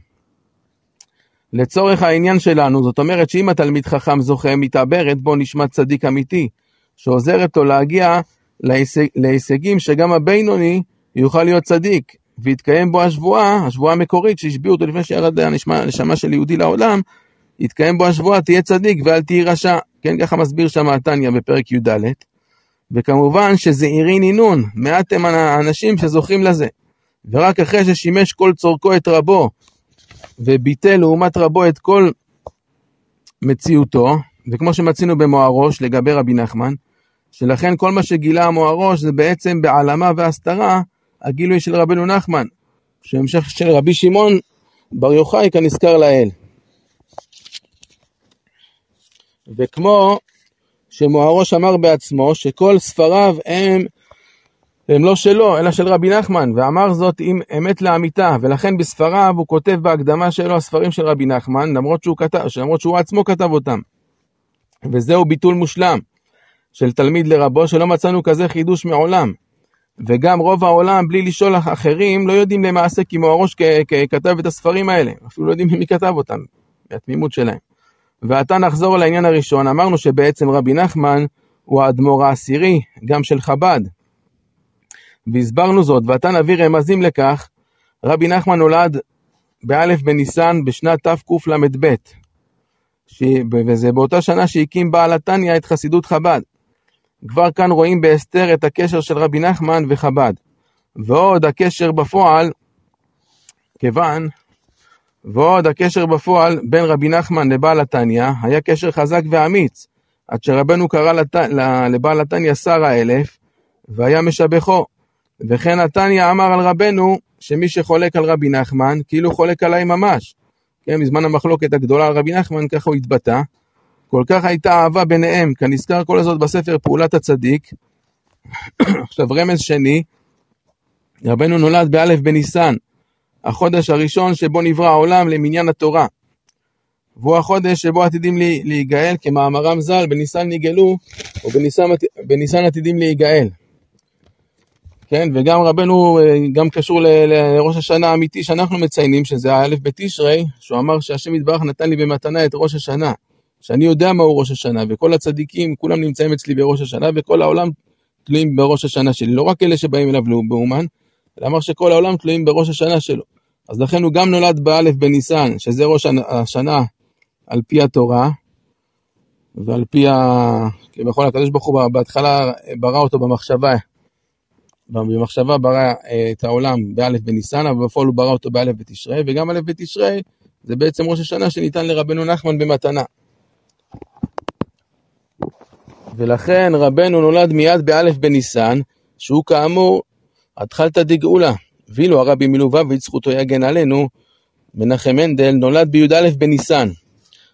לצורך העניין שלנו, זאת אומרת שאם התלמיד חכם זוכה מתעברת בו נשמת צדיק אמיתי, שעוזרת לו להגיע להישג, להישגים שגם הבינוני יוכל להיות צדיק, ויתקיים בו השבועה, השבועה המקורית שהשביעו אותו לפני שירד הנשמה של יהודי לעולם, יתקיים בו השבועה, תהיה צדיק ואל תהי רשע. כן, ככה מסביר שם התניא בפרק י"ד. וכמובן שזעירי נינון, מעט הם האנשים שזוכים לזה. ורק אחרי ששימש כל צורכו את רבו, וביטל לעומת רבו את כל מציאותו, וכמו שמצינו במוהרוש לגבי רבי נחמן, שלכן כל מה שגילה המוהרוש זה בעצם בהעלמה והסתרה הגילוי של רבנו נחמן, שהמשך של רבי שמעון בר יוחאי כנזכר לאל. וכמו שמוהרוש אמר בעצמו שכל ספריו הם, הם לא שלו, אלא של רבי נחמן, ואמר זאת עם אמת לאמיתה, ולכן בספריו הוא כותב בהקדמה שלו הספרים של רבי נחמן, למרות שהוא, כתב, למרות שהוא עצמו כתב אותם. וזהו ביטול מושלם של תלמיד לרבו, שלא מצאנו כזה חידוש מעולם. וגם רוב העולם, בלי לשאול אחרים, לא יודעים למעשה כי מוהרוש כתב את הספרים האלה, אפילו לא יודעים מי כתב אותם, מהתמימות שלהם. ועתה נחזור לעניין הראשון, אמרנו שבעצם רבי נחמן הוא האדמו"ר העשירי, גם של חב"ד. והסברנו זאת, ועתה נביא רמזים לכך, רבי נחמן נולד באלף בניסן בשנת תקל"ב, וזה באותה שנה שהקים בעל התניא את חסידות חב"ד. כבר כאן רואים בהסתר את הקשר של רבי נחמן וחב"ד. ועוד הקשר בפועל, כיוון ועוד הקשר בפועל בין רבי נחמן לבעל התניא היה קשר חזק ואמיץ, עד שרבנו קרא לת... לבעל התניא שר האלף, והיה משבחו. וכן התניא אמר על רבנו, שמי שחולק על רבי נחמן, כאילו חולק עליי ממש. כן, בזמן המחלוקת הגדולה על רבי נחמן, ככה הוא התבטא. כל כך הייתה אהבה ביניהם, כנזכר כל הזאת בספר פעולת הצדיק. עכשיו רמז שני, רבנו נולד באלף בניסן, החודש הראשון שבו נברא העולם למניין התורה. והוא החודש שבו עתידים להיגאל, כמאמרם ז"ל, בניסן נגאלו, או בניסן, בניסן עתידים להיגאל. כן, וגם רבנו, אה, גם קשור לראש השנה האמיתי שאנחנו מציינים, שזה האלף בתשרי, שהוא אמר שהשם יתברך נתן לי במתנה את ראש השנה. שאני יודע מהו ראש השנה, וכל הצדיקים, כולם נמצאים אצלי בראש השנה, וכל העולם תלויים בראש השנה שלי. לא רק אלה שבאים אליו באומן, אלא אמר שכל העולם תלויים בראש השנה שלו. אז לכן הוא גם נולד באלף בניסן, שזה ראש השנה על פי התורה, ועל פי ה... כביכול הקדוש ברוך הוא בהתחלה ברא אותו במחשבה, במחשבה ברא אה, את העולם באלף בניסן, אבל בפועל הוא ברא אותו באלף בתשרי, וגם אלף בתשרי זה בעצם ראש השנה שניתן לרבנו נחמן במתנה. ולכן רבנו נולד מיד באלף בניסן, שהוא כאמור התחלתא דגאולה. ואילו הרבי מלובביץ' זכותו יגן עלינו, מנחם מנדל נולד בי"א בניסן.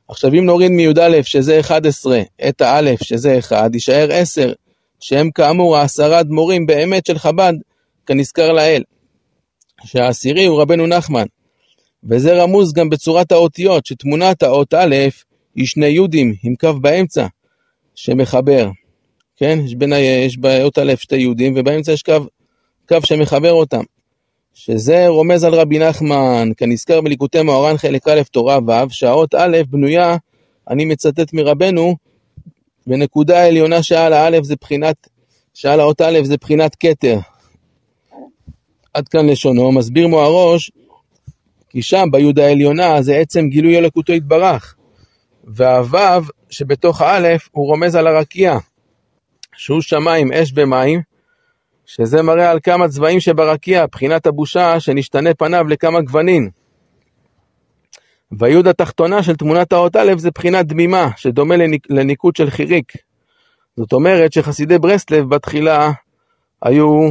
עכשיו אם נוריד מי"א שזה 11 את האלף שזה 1, יישאר 10, שהם כאמור העשרה אדמו"רים באמת של חב"ד, כנזכר לאל. שהעשירי הוא רבנו נחמן. וזה רמוז גם בצורת האותיות, שתמונת האות א' היא שני יודים עם קו באמצע, שמחבר. כן? יש, בין, יש באות א' שתי יודים, ובאמצע יש קו, קו שמחבר אותם. שזה רומז על רבי נחמן, כנזכר בליקוטי מאורן חלק א' תורה ו', שהאות א' בנויה, אני מצטט מרבנו, בנקודה העליונה שעל האלף זה בחינת, שעל האות א' זה בחינת כתר. עד כאן לשונו, מסביר מוהרוש, כי שם ביוד העליונה זה עצם גילוי אלוקותו יתברך, והו' שבתוך האלף הוא רומז על הרקיע, שהוא שמיים, אש ומים, שזה מראה על כמה צבעים שברקיע, בחינת הבושה שנשתנה פניו לכמה גוונים. והיוד התחתונה של תמונת האות א' זה בחינת דמימה, שדומה לניק, לניקוד של חיריק. זאת אומרת שחסידי ברסלב בתחילה היו,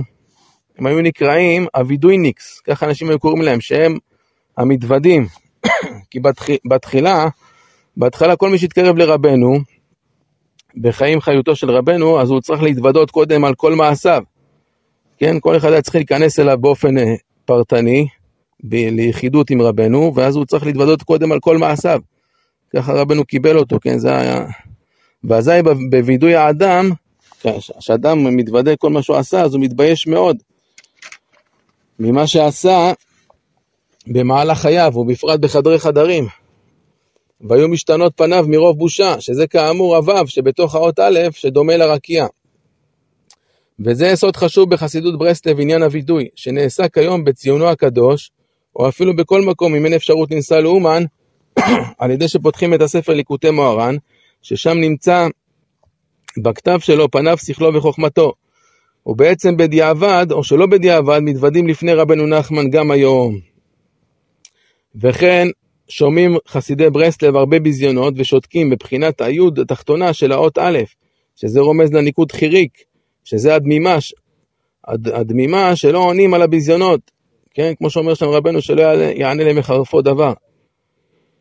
הם היו נקראים אבידויניקס, ככה אנשים היו קוראים להם, שהם המתוודים. כי בתח, בתחילה, בהתחלה כל מי שהתקרב לרבנו, בחיים חיותו של רבנו, אז הוא צריך להתוודות קודם על כל מעשיו. כן, כל אחד היה צריך להיכנס אליו באופן אה, פרטני, ב- ליחידות עם רבנו, ואז הוא צריך להתוודות קודם על כל מעשיו. ככה רבנו קיבל אותו, כן, זה היה... ואזי בווידוי האדם, כשאדם מתוודה כל מה שהוא עשה, אז הוא מתבייש מאוד ממה שעשה במהלך חייו, ובפרט בחדרי חדרים. והיו משתנות פניו מרוב בושה, שזה כאמור הוו שבתוך האות א', שדומה לרקיע. וזה יסוד חשוב בחסידות ברסלב עניין הווידוי, שנעשה כיום בציונו הקדוש, או אפילו בכל מקום אם אין אפשרות לנסוע לאומן, על ידי שפותחים את הספר ליקוטי מוהר"ן, ששם נמצא בכתב שלו פניו, שכלו וחוכמתו. ובעצם בדיעבד, או שלא בדיעבד, מתוודים לפני רבנו נחמן גם היום. וכן, שומעים חסידי ברסלב הרבה ביזיונות ושותקים בבחינת היוד התחתונה של האות א', שזה רומז לניקוד חיריק, שזה הדמימה, הד, הדמימה שלא עונים על הביזיונות, כן, כמו שאומר שם רבנו, שלא יענה למחרפו דבר.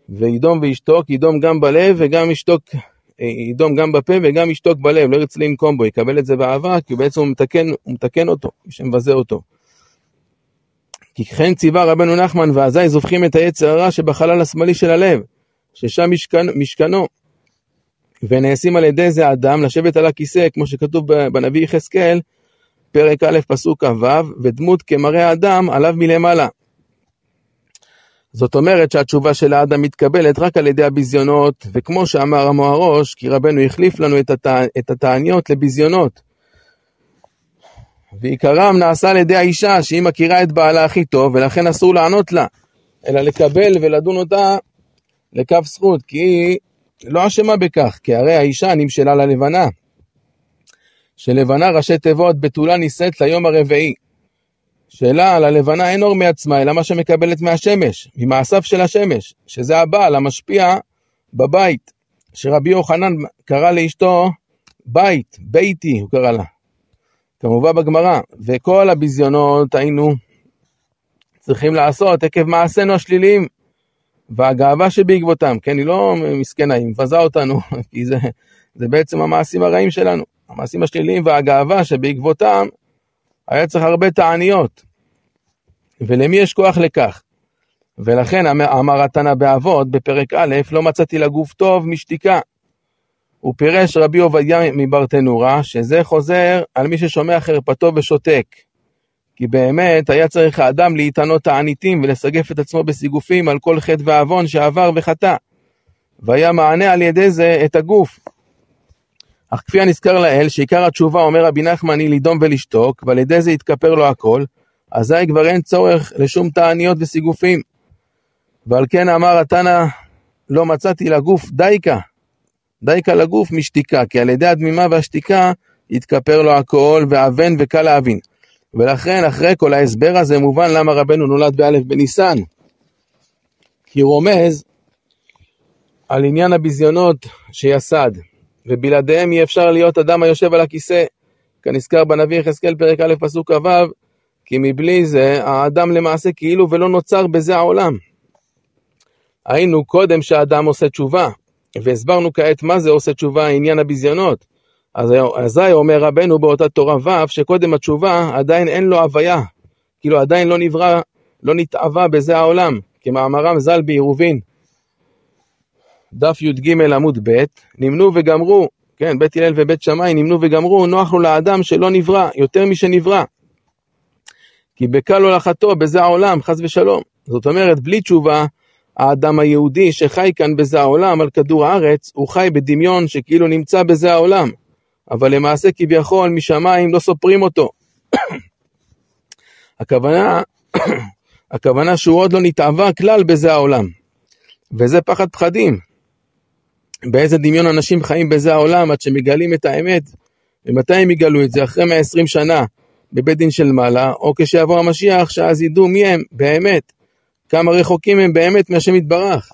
וידום וישתוק, ידום גם בלב וגם ישתוק, ידום גם בפה וגם ישתוק בלב, לא ירצה לנקום בו, יקבל את זה באהבה, כי בעצם הוא מתקן, הוא מתקן אותו, שמבזה אותו. כי כן ציווה רבנו נחמן, ואזי זובחים את היצר הרע שבחלל השמאלי של הלב, ששם משכן, משכנו. ונעשים על ידי זה אדם לשבת על הכיסא, כמו שכתוב בנביא יחזקאל, פרק א', פסוק כ"ו, ודמות כמראה האדם עליו מלמעלה. זאת אומרת שהתשובה של האדם מתקבלת רק על ידי הביזיונות, וכמו שאמר המוהרוש, כי רבנו החליף לנו את, הת... את התעניות לביזיונות. ועיקרם נעשה על ידי האישה, שהיא מכירה את בעלה הכי טוב, ולכן אסור לענות לה, אלא לקבל ולדון אותה לכף זכות, כי היא לא אשמה בכך, כי הרי האישה נמשלה ללבנה. שלבנה ראשי תיבות בתולה נישאת ליום הרביעי. שאלה על הלבנה אין אור מעצמה, אלא מה שמקבלת מהשמש, ממעשיו של השמש, שזה הבעל המשפיע בבית, שרבי יוחנן קרא לאשתו בית, ביתי, הוא קרא לה. כמובן בגמרא, וכל הביזיונות היינו צריכים לעשות עקב מעשינו השליליים והגאווה שבעקבותם, כן, היא לא מסכנה, היא מבזה אותנו, כי זה, זה בעצם המעשים הרעים שלנו, המעשים השליליים והגאווה שבעקבותם היה צריך הרבה תעניות. ולמי יש כוח לכך? ולכן אמר התנא באבות בפרק א', לא מצאתי לגוף טוב משתיקה. הוא פירש רבי עובדיה מברטנורה, שזה חוזר על מי ששומע חרפתו ושותק. כי באמת היה צריך האדם להתענות תעניתים ולסגף את עצמו בסיגופים על כל חטא ועוון שעבר וחטא. והיה מענה על ידי זה את הגוף. אך כפי הנזכר לאל, שעיקר התשובה אומר רבי נחמן היא לדום ולשתוק, ועל ידי זה יתכפר לו הכל, אזי כבר אין צורך לשום תעניות וסיגופים. ועל כן אמר התנא, לא מצאתי לגוף דייקה, דייקה לגוף משתיקה, כי על ידי הדמימה והשתיקה יתכפר לו הכל, ואבן וקל להבין. ולכן, אחרי כל ההסבר הזה, מובן למה רבנו נולד באלף בניסן. כי רומז על עניין הביזיונות שיסד, ובלעדיהם אי אפשר להיות אדם היושב על הכיסא, כנזכר בנביא יחזקאל פרק א' פסוק כ"ו, כי מבלי זה האדם למעשה כאילו ולא נוצר בזה העולם. היינו קודם שהאדם עושה תשובה, והסברנו כעת מה זה עושה תשובה, עניין הביזיונות. אז אזי אומר רבנו באותה תורה ו', שקודם התשובה עדיין אין לו הוויה, כאילו עדיין לא נברא, לא נתאווה בזה העולם, כמאמרם ז"ל בעירובין. דף י"ג עמוד ב', נמנו וגמרו, כן, בית הלל ובית שמאי נמנו וגמרו, נוח לו לאדם שלא נברא, יותר משנברא. כי בקל הולכתו בזה העולם, חס ושלום. זאת אומרת, בלי תשובה, האדם היהודי שחי כאן בזה העולם, על כדור הארץ, הוא חי בדמיון שכאילו נמצא בזה העולם. אבל למעשה כביכול משמיים לא סופרים אותו. הכוונה, הכוונה שהוא עוד לא נתעבה כלל בזה העולם. וזה פחד פחדים. באיזה דמיון אנשים חיים בזה העולם עד שמגלים את האמת. ומתי הם יגלו את זה? אחרי 120 שנה בבית דין של מעלה, או כשיבוא המשיח, שאז ידעו מי הם באמת, כמה רחוקים הם באמת מהשם יתברך.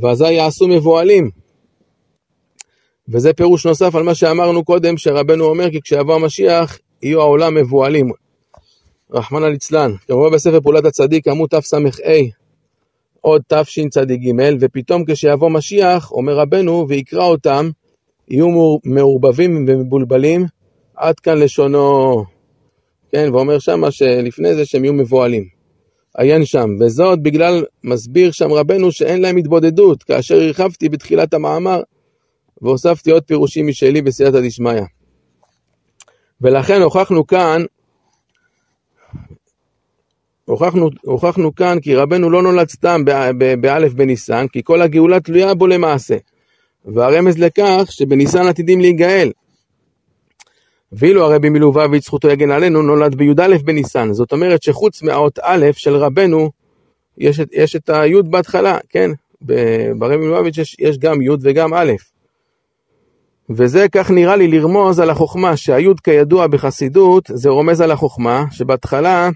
ואזי יעשו מבוהלים. וזה פירוש נוסף על מה שאמרנו קודם, שרבנו אומר כי כשיבוא המשיח, יהיו העולם מבוהלים. רחמנא ליצלן, כמובן בספר פעולת הצדיק, עמוד תס"ה, עוד תשצ"ג, ופתאום כשיבוא משיח, אומר רבנו, ויקרא אותם, יהיו מעורבבים ומבולבלים, עד כאן לשונו, כן, ואומר שמה שלפני זה שהם יהיו מבוהלים. עיין שם, וזאת בגלל, מסביר שם רבנו שאין להם התבודדות, כאשר הרחבתי בתחילת המאמר, והוספתי עוד פירושים משלי בסייעתא דשמיא. ולכן הוכחנו כאן, הוכחנו, הוכחנו כאן כי רבנו לא נולד סתם באלף בניסן, כי כל הגאולה תלויה בו למעשה. והרמז לכך שבניסן עתידים להיגאל. ואילו הרבי מלובביץ' זכותו יגן עלינו נולד בי"א בניסן, זאת אומרת שחוץ מהאות א' של רבנו יש, יש את הי' בהתחלה, כן? ברבי מלובביץ' יש, יש גם י' וגם א'. וזה כך נראה לי לרמוז על החוכמה, שהי' כידוע בחסידות זה רומז על החוכמה, שבהתחלה,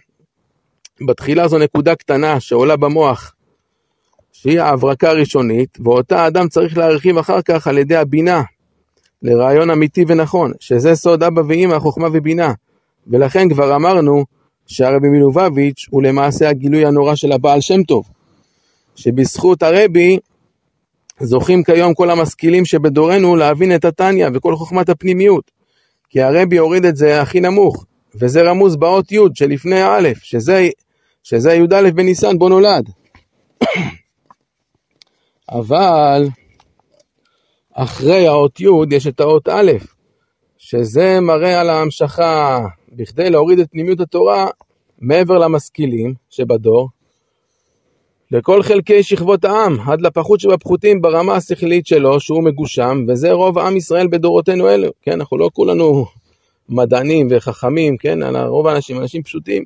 בתחילה זו נקודה קטנה שעולה במוח, שהיא ההברקה הראשונית, ואותה האדם צריך להרחיב אחר כך על ידי הבינה, לרעיון אמיתי ונכון, שזה סוד אבא ואמא, חוכמה ובינה. ולכן כבר אמרנו שהרבי מלובביץ' הוא למעשה הגילוי הנורא של הבעל שם טוב, שבזכות הרבי זוכים כיום כל המשכילים שבדורנו להבין את התניא וכל חוכמת הפנימיות. כי הרבי הוריד את זה הכי נמוך, וזה רמוז באות י' שלפני א', שזה, שזה י"א בניסן בו נולד. אבל אחרי האות י' יש את האות א', שזה מראה על ההמשכה, בכדי להוריד את פנימיות התורה מעבר למשכילים שבדור, לכל חלקי שכבות העם, עד לפחות שבפחותים ברמה השכלית שלו, שהוא מגושם, וזה רוב עם ישראל בדורותינו אלו, כן, אנחנו לא כולנו מדענים וחכמים, כן, אלא רוב האנשים אנשים פשוטים.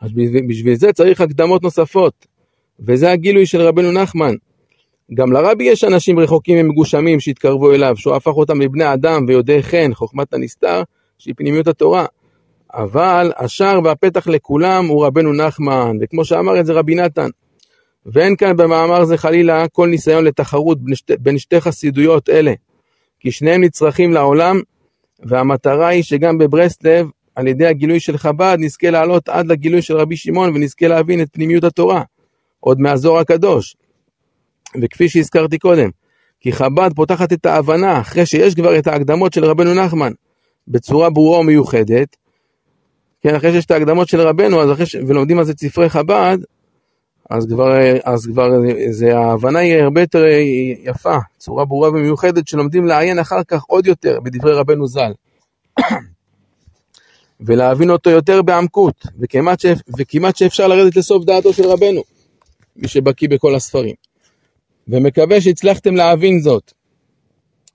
אז בשביל זה צריך הקדמות נוספות, וזה הגילוי של רבנו נחמן, גם לרבי יש אנשים רחוקים ומגושמים שהתקרבו אליו, שהוא הפך אותם לבני אדם ויודעי חן, חוכמת הנסתר, שהיא פנימיות התורה. אבל השער והפתח לכולם הוא רבנו נחמן, וכמו שאמר את זה רבי נתן. ואין כאן במאמר זה חלילה כל ניסיון לתחרות בין שתי, בין שתי חסידויות אלה, כי שניהם נצרכים לעולם, והמטרה היא שגם בברסלב, על ידי הגילוי של חב"ד, נזכה לעלות עד לגילוי של רבי שמעון ונזכה להבין את פנימיות התורה, עוד מהזוהר הקדוש. וכפי שהזכרתי קודם, כי חב"ד פותחת את ההבנה, אחרי שיש כבר את ההקדמות של רבנו נחמן, בצורה ברורה ומיוחדת, כן, אחרי שיש את ההקדמות של רבנו, אז אחרי ש... ולומדים על זה את ספרי חב"ד, אז כבר, אז כבר זה, ההבנה היא הרבה יותר יפה, צורה ברורה ומיוחדת, שלומדים לעיין אחר כך עוד יותר בדברי רבנו ז"ל. ולהבין אותו יותר בעמקות, וכמעט, ש... וכמעט שאפשר לרדת לסוף דעתו של רבנו, מי שבקיא בכל הספרים. ומקווה שהצלחתם להבין זאת.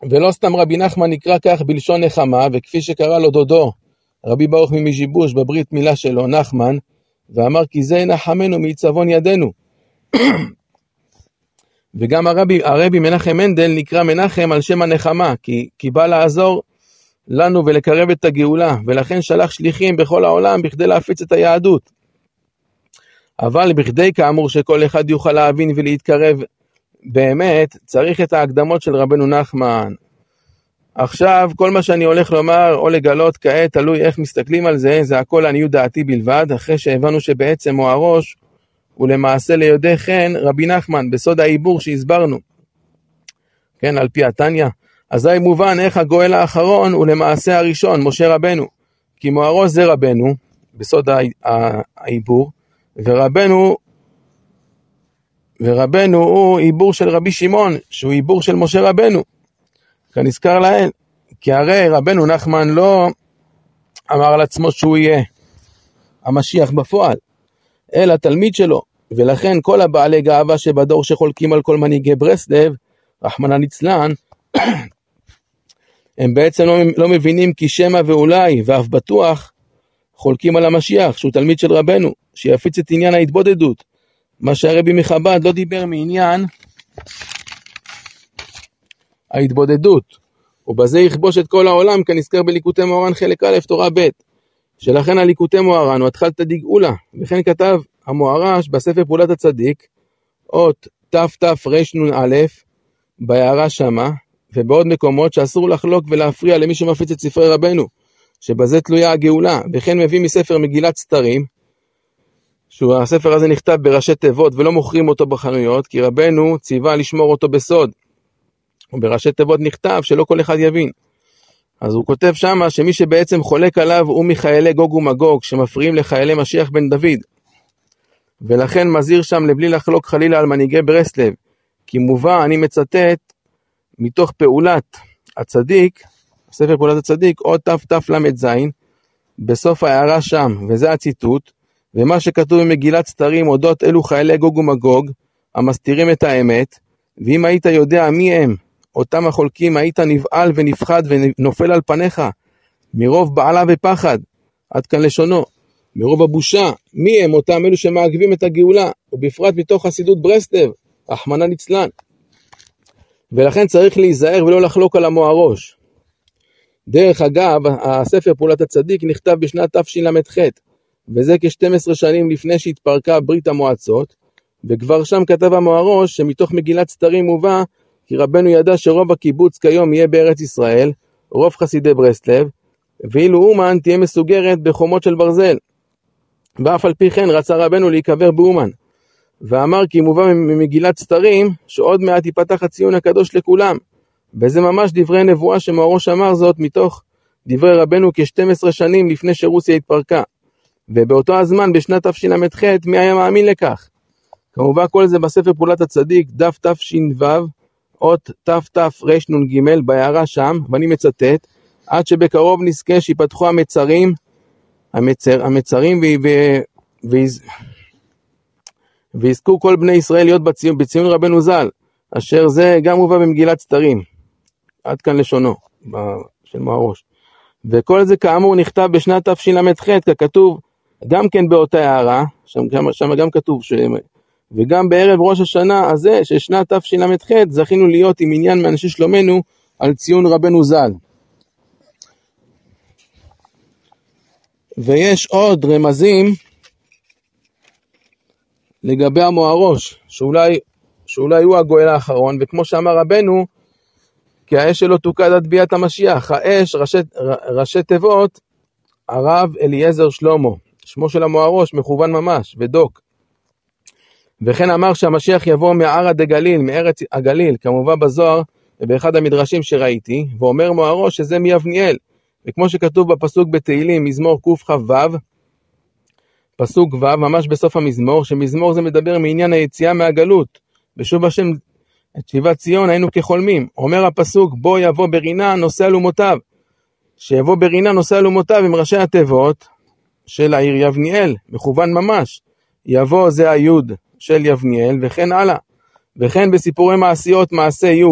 ולא סתם רבי נחמן נקרא כך בלשון נחמה, וכפי שקרא לו דודו, רבי ברוך ממז'יבוש בברית מילה שלו, נחמן, ואמר כי זה נחמנו מעיצבון ידינו. וגם הרבי, הרבי מנחם מנדל נקרא מנחם על שם הנחמה, כי, כי בא לעזור לנו ולקרב את הגאולה, ולכן שלח שליחים בכל העולם בכדי להפיץ את היהדות. אבל בכדי כאמור שכל אחד יוכל להבין ולהתקרב באמת צריך את ההקדמות של רבנו נחמן. עכשיו, כל מה שאני הולך לומר או לגלות כעת, תלוי איך מסתכלים על זה, זה הכל לעניות דעתי בלבד, אחרי שהבנו שבעצם הוא הראש, הוא למעשה ליודעי חן רבי נחמן, בסוד העיבור שהסברנו. כן, על פי התניא. אזי מובן איך הגואל האחרון הוא למעשה הראשון, משה רבנו. כי מוארו זה רבנו, בסוד העיבור, ורבנו ורבנו הוא עיבור של רבי שמעון, שהוא עיבור של משה רבנו, כנזכר לעיל. כי הרי רבנו נחמן לא אמר על עצמו שהוא יהיה המשיח בפועל, אלא תלמיד שלו, ולכן כל הבעלי גאווה שבדור שחולקים על כל מנהיגי ברסלב, רחמנא ליצלן, הם בעצם לא, לא מבינים כי שמא ואולי, ואף בטוח, חולקים על המשיח, שהוא תלמיד של רבנו, שיפיץ את עניין ההתבודדות, מה שהרבי מחב"ד לא דיבר מעניין ההתבודדות, ובזה יכבוש את כל העולם כנזכר בליקוטי מוהר"ן חלק א', תורה ב', שלכן הליקוטי מוהר"ן הוא התחלתא דגאולה, וכן כתב המוהר"ש בספר פעולת הצדיק, אות תתרנ"א, בהערה שמה, ובעוד מקומות שאסור לחלוק ולהפריע למי שמפיץ את ספרי רבנו, שבזה תלויה הגאולה, וכן מביא מספר מגילת סתרים, שהספר הזה נכתב בראשי תיבות ולא מוכרים אותו בחנויות, כי רבנו ציווה לשמור אותו בסוד. בראשי תיבות נכתב שלא כל אחד יבין. אז הוא כותב שמה שמי שבעצם חולק עליו הוא מחיילי גוג ומגוג שמפריעים לחיילי משיח בן דוד. ולכן מזהיר שם לבלי לחלוק חלילה על מנהיגי ברסלב. כי מובא, אני מצטט, מתוך פעולת הצדיק, ספר פעולת הצדיק, עוד תתל"ז, בסוף ההערה שם, וזה הציטוט, ומה שכתוב במגילת סתרים אודות אלו חיילי גוג ומגוג, המסתירים את האמת, ואם היית יודע מי הם, אותם החולקים, היית נבהל ונפחד ונופל על פניך, מרוב בעלה ופחד, עד כאן לשונו, מרוב הבושה, מי הם אותם אלו שמעכבים את הגאולה, ובפרט מתוך חסידות ברסלב, רחמנא ליצלן. ולכן צריך להיזהר ולא לחלוק על עמו הראש. דרך אגב, הספר פעולת הצדיק נכתב בשנת תשל"ח, וזה כ-12 שנים לפני שהתפרקה ברית המועצות, וכבר שם כתב המוהרוש שמתוך מגילת סתרים מובא כי רבנו ידע שרוב הקיבוץ כיום יהיה בארץ ישראל, רוב חסידי ברסלב, ואילו אומן תהיה מסוגרת בחומות של ברזל. ואף על פי כן רצה רבנו להיקבר באומן. ואמר כי מובא ממגילת סתרים, שעוד מעט ייפתח הציון הקדוש לכולם. וזה ממש דברי נבואה שמוהרוש אמר זאת מתוך דברי רבנו כ-12 שנים לפני שרוסיה התפרקה. ובאותו הזמן, בשנת תשל"ח, מי היה מאמין לכך? כמובן כל זה בספר פעולת הצדיק, דף תש"ו, אות תתרנ"ג, בהערה שם, ואני מצטט, עד שבקרוב נזכה שיפתחו המצרים, המצר, המצרים ו... ו... ויזכו כל בני ישראל להיות בציון, בציון רבנו ז"ל, אשר זה גם הובא במגילת סתרים. עד כאן לשונו, של מוהרוש. וכל זה כאמור נכתב בשנת תשל"ח, ככתוב גם כן באותה הערה, שם, שם גם כתוב, ש... וגם בערב ראש השנה הזה, של שנת תשל"ח, זכינו להיות עם עניין מאנשי שלומנו על ציון רבנו ז"ל. ויש עוד רמזים לגבי המוהרוש, שאולי, שאולי הוא הגואל האחרון, וכמו שאמר רבנו, כי האש שלו תוקד עד ביאת המשיח. האש, ראשי, ראשי תיבות, הרב אליעזר שלמה. שמו של המוהרוש מכוון ממש, ודוק. וכן אמר שהמשיח יבוא מערא דגליל, מארץ הגליל, כמובן בזוהר ובאחד המדרשים שראיתי, ואומר מוהרוש שזה מיבניאל. וכמו שכתוב בפסוק בתהילים, מזמור קכ"ו, פסוק ו', ממש בסוף המזמור, שמזמור זה מדבר מעניין היציאה מהגלות. בשוב השם את שיבת ציון היינו כחולמים. אומר הפסוק, בוא יבוא ברינה נושא אלומותיו. שיבוא ברינה נושא אלומותיו עם ראשי התיבות של העיר יבניאל, מכוון ממש. יבוא זה היוד של יבניאל, וכן הלאה. וכן בסיפורי מעשיות, מעשה י',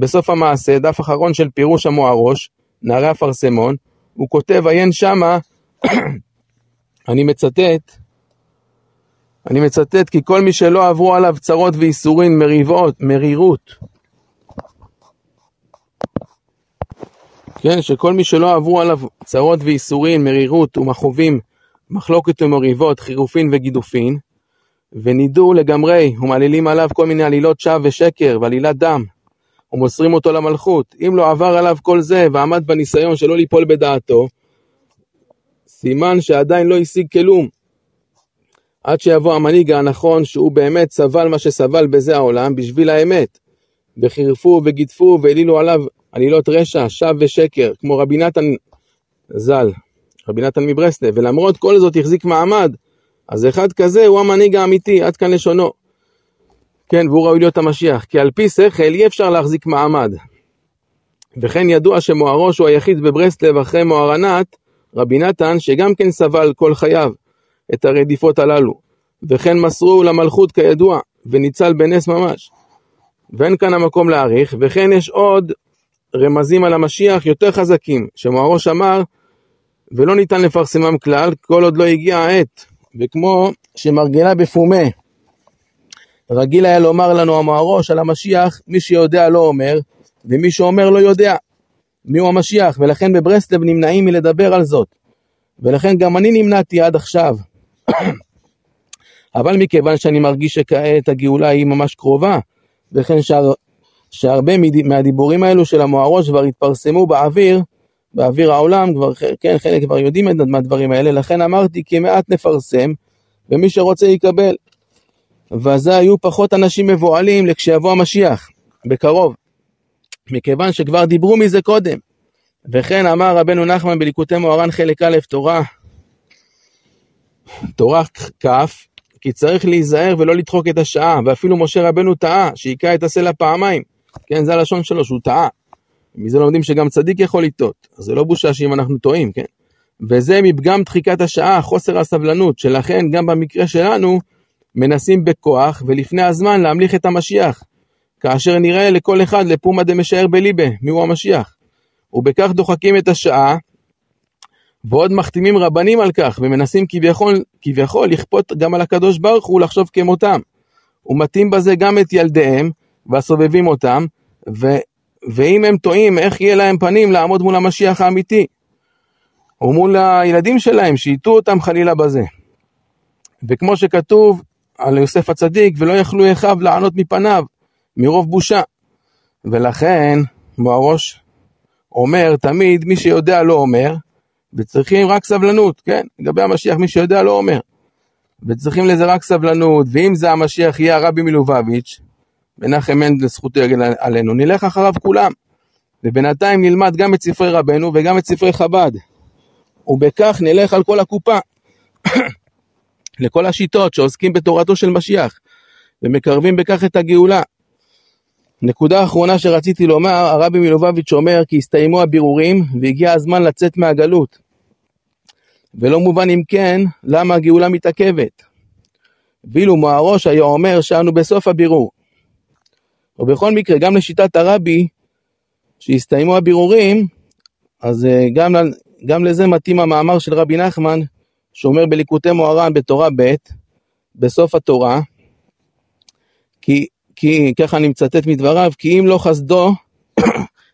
בסוף המעשה, דף אחרון של פירוש המוהרוש, נערי אפרסמון, הוא כותב, עיין שמה, אני מצטט, אני מצטט, כי כל מי שלא עברו עליו צרות וייסורים, מריבות, מרירות, כן, שכל מי שלא עברו עליו צרות וייסורים, מרירות ומכאובים, מחלוקת ומריבות, חירופין וגידופין, ונידו לגמרי, ומעלילים עליו כל מיני עלילות שווא ושקר ועלילת דם, ומוסרים אותו למלכות. אם לא עבר עליו כל זה, ועמד בניסיון שלא ליפול בדעתו, סימן שעדיין לא השיג כלום. עד שיבוא המנהיג הנכון, שהוא באמת סבל מה שסבל בזה העולם, בשביל האמת. וחירפו וגידפו והעלילו עליו עלילות רשע, שווא ושקר, כמו רבי נתן ז"ל, רבי נתן מברסלב, ולמרות כל זאת החזיק מעמד. אז אחד כזה הוא המנהיג האמיתי, עד כאן לשונו. כן, והוא ראוי להיות המשיח, כי על פי שכל אי אפשר להחזיק מעמד. וכן ידוע שמוהרוש הוא היחיד בברסלב אחרי מוהרנת, רבי נתן, שגם כן סבל כל חייו את הרדיפות הללו. וכן מסרו למלכות כידוע, וניצל בנס ממש. ואין כאן המקום להאריך, וכן יש עוד רמזים על המשיח יותר חזקים, שמוהרוש אמר, ולא ניתן לפרסמם כלל, כל עוד לא הגיעה העת. וכמו שמרגלה בפומה, רגיל היה לומר לנו המוהרוש על המשיח, מי שיודע לא אומר, ומי שאומר לא יודע. מי הוא המשיח? ולכן בברסלב נמנעים מלדבר על זאת. ולכן גם אני נמנעתי עד עכשיו. אבל מכיוון שאני מרגיש שכעת הגאולה היא ממש קרובה, וכן שהר... שהרבה מהדיבורים האלו של המוהרוש כבר התפרסמו באוויר, באוויר העולם, כבר, כן, חלק כבר יודעים מהדברים האלה, לכן אמרתי כי מעט נפרסם, ומי שרוצה יקבל. וזה היו פחות אנשים מבוהלים לכשיבוא המשיח, בקרוב. מכיוון שכבר דיברו מזה קודם. וכן אמר רבנו נחמן בליקוטי מוהר"ן חלק א', תורה, תורה כ', כי צריך להיזהר ולא לדחוק את השעה, ואפילו משה רבנו טעה, שהיכה את הסלע פעמיים. כן, זה הלשון שלו, שהוא טעה. מזה לומדים שגם צדיק יכול לטעות. אז זה לא בושה שאם אנחנו טועים, כן? וזה מפגם דחיקת השעה, חוסר הסבלנות, שלכן גם במקרה שלנו מנסים בכוח ולפני הזמן להמליך את המשיח, כאשר נראה לכל אחד לפומא דמשער בליבה, מיהו המשיח. ובכך דוחקים את השעה, ועוד מחתימים רבנים על כך, ומנסים כביכול, כביכול לכפות גם על הקדוש ברוך הוא לחשוב כמותם. ומטים בזה גם את ילדיהם, והסובבים אותם, ו, ואם הם טועים, איך יהיה להם פנים לעמוד מול המשיח האמיתי? ומול הילדים שלהם, שייטו אותם חלילה בזה. וכמו שכתוב על יוסף הצדיק, ולא יכלו אחיו לענות מפניו, מרוב בושה. ולכן, מוהרוש אומר תמיד, מי שיודע לא אומר, וצריכים רק סבלנות, כן? לגבי המשיח, מי שיודע לא אומר. וצריכים לזה רק סבלנות, ואם זה המשיח יהיה הרבי מלובביץ', מנחם מנדל זכותו יגן עלינו, נלך אחריו כולם. ובינתיים נלמד גם את ספרי רבנו וגם את ספרי חב"ד. ובכך נלך על כל הקופה, לכל השיטות שעוסקים בתורתו של משיח, ומקרבים בכך את הגאולה. נקודה אחרונה שרציתי לומר, הרבי מלובביץ' אומר כי הסתיימו הבירורים והגיע הזמן לצאת מהגלות. ולא מובן אם כן, למה הגאולה מתעכבת. ואילו מוהרוש היה אומר שאנו בסוף הבירור. ובכל מקרה, גם לשיטת הרבי, שהסתיימו הבירורים, אז אה, גם, גם לזה מתאים המאמר של רבי נחמן, שאומר בליקוטי מוהר"ן בתורה ב', בסוף התורה, כי, כי ככה אני מצטט מדבריו, כי אם לא חסדו,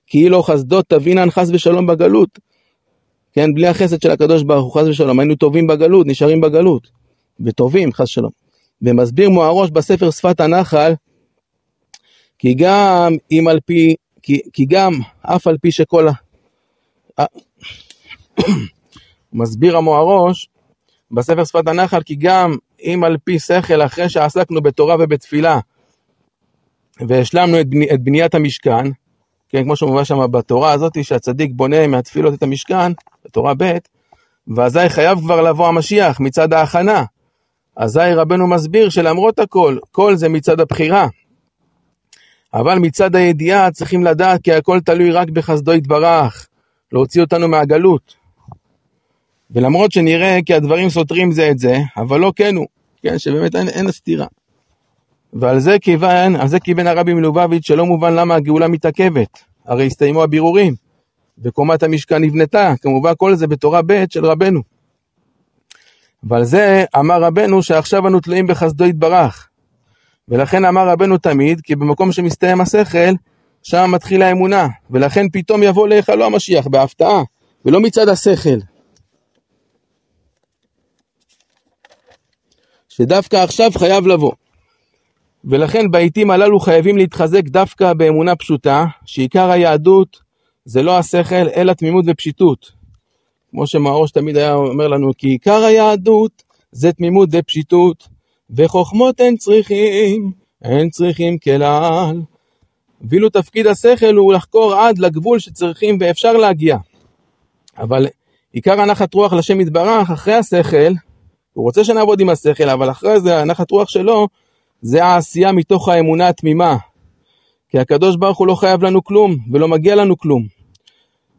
כי אם לא חסדו תבינן חס ושלום בגלות. כן, בלי החסד של הקדוש ברוך הוא, חס ושלום, היינו טובים בגלות, נשארים בגלות, וטובים, חס ושלום. ומסביר מוהרוש בספר שפת הנחל, כי גם אם על פי, כי, כי גם אף על פי שכל ה... מסביר המוהרוש בספר שפת הנחל, כי גם אם על פי שכל, אחרי שעסקנו בתורה ובתפילה, והשלמנו את, בני, את בניית המשכן, כן, כמו שמובא שם בתורה הזאת, שהצדיק בונה מהתפילות את המשכן, בתורה ב', ואזי חייב כבר לבוא המשיח מצד ההכנה. אזי רבנו מסביר שלמרות הכל, כל זה מצד הבחירה. אבל מצד הידיעה צריכים לדעת כי הכל תלוי רק בחסדו יתברך, להוציא אותנו מהגלות. ולמרות שנראה כי הדברים סותרים זה את זה, אבל לא כן הוא, כן, שבאמת אין, אין סתירה. ועל זה כיוון, על זה כיוון הרבי מלובביץ' שלא מובן למה הגאולה מתעכבת, הרי הסתיימו הבירורים, וקומת המשכן נבנתה, כמובן כל זה בתורה ב' של רבנו. ועל זה אמר רבנו שעכשיו אנו תלויים בחסדו יתברך. ולכן אמר רבנו תמיד, כי במקום שמסתיים השכל, שם מתחילה האמונה, ולכן פתאום יבוא להיכלו המשיח בהפתעה, ולא מצד השכל. שדווקא עכשיו חייב לבוא. ולכן בעיתים הללו חייבים להתחזק דווקא באמונה פשוטה, שעיקר היהדות זה לא השכל, אלא תמימות ופשיטות. כמו שמהראש תמיד היה אומר לנו, כי עיקר היהדות זה תמימות ופשיטות, וחוכמות אין צריכים, אין צריכים כלל. ואילו תפקיד השכל הוא לחקור עד לגבול שצריכים ואפשר להגיע. אבל עיקר הנחת רוח לשם יתברך, אחרי השכל, הוא רוצה שנעבוד עם השכל, אבל אחרי זה הנחת רוח שלו, זה העשייה מתוך האמונה התמימה. כי הקדוש ברוך הוא לא חייב לנו כלום, ולא מגיע לנו כלום.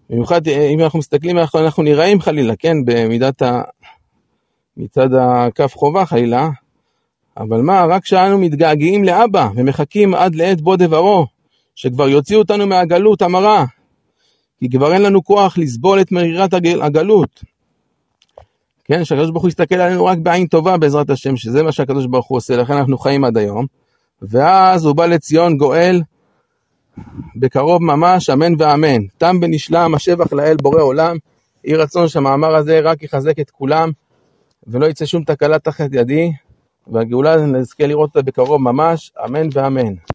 במיוחד אם אנחנו מסתכלים איך אנחנו נראים חלילה, כן, במידת ה... מצד הכף חובה חלילה, אבל מה, רק כשאנו מתגעגעים לאבא ומחכים עד לעת בוא דברו, שכבר יוציאו אותנו מהגלות המרה, כי כבר אין לנו כוח לסבול את מרירת הגל, הגלות. כן, שהקדוש ברוך הוא יסתכל עלינו רק בעין טובה בעזרת השם, שזה מה שהקדוש ברוך הוא עושה, לכן אנחנו חיים עד היום. ואז הוא בא לציון גואל בקרוב ממש, אמן ואמן. תם ונשלם, השבח לאל בורא עולם. יהי רצון שהמאמר הזה רק יחזק את כולם, ולא יצא שום תקלה תחת ידי, והגאולה נזכה לראות אותה בקרוב ממש, אמן ואמן.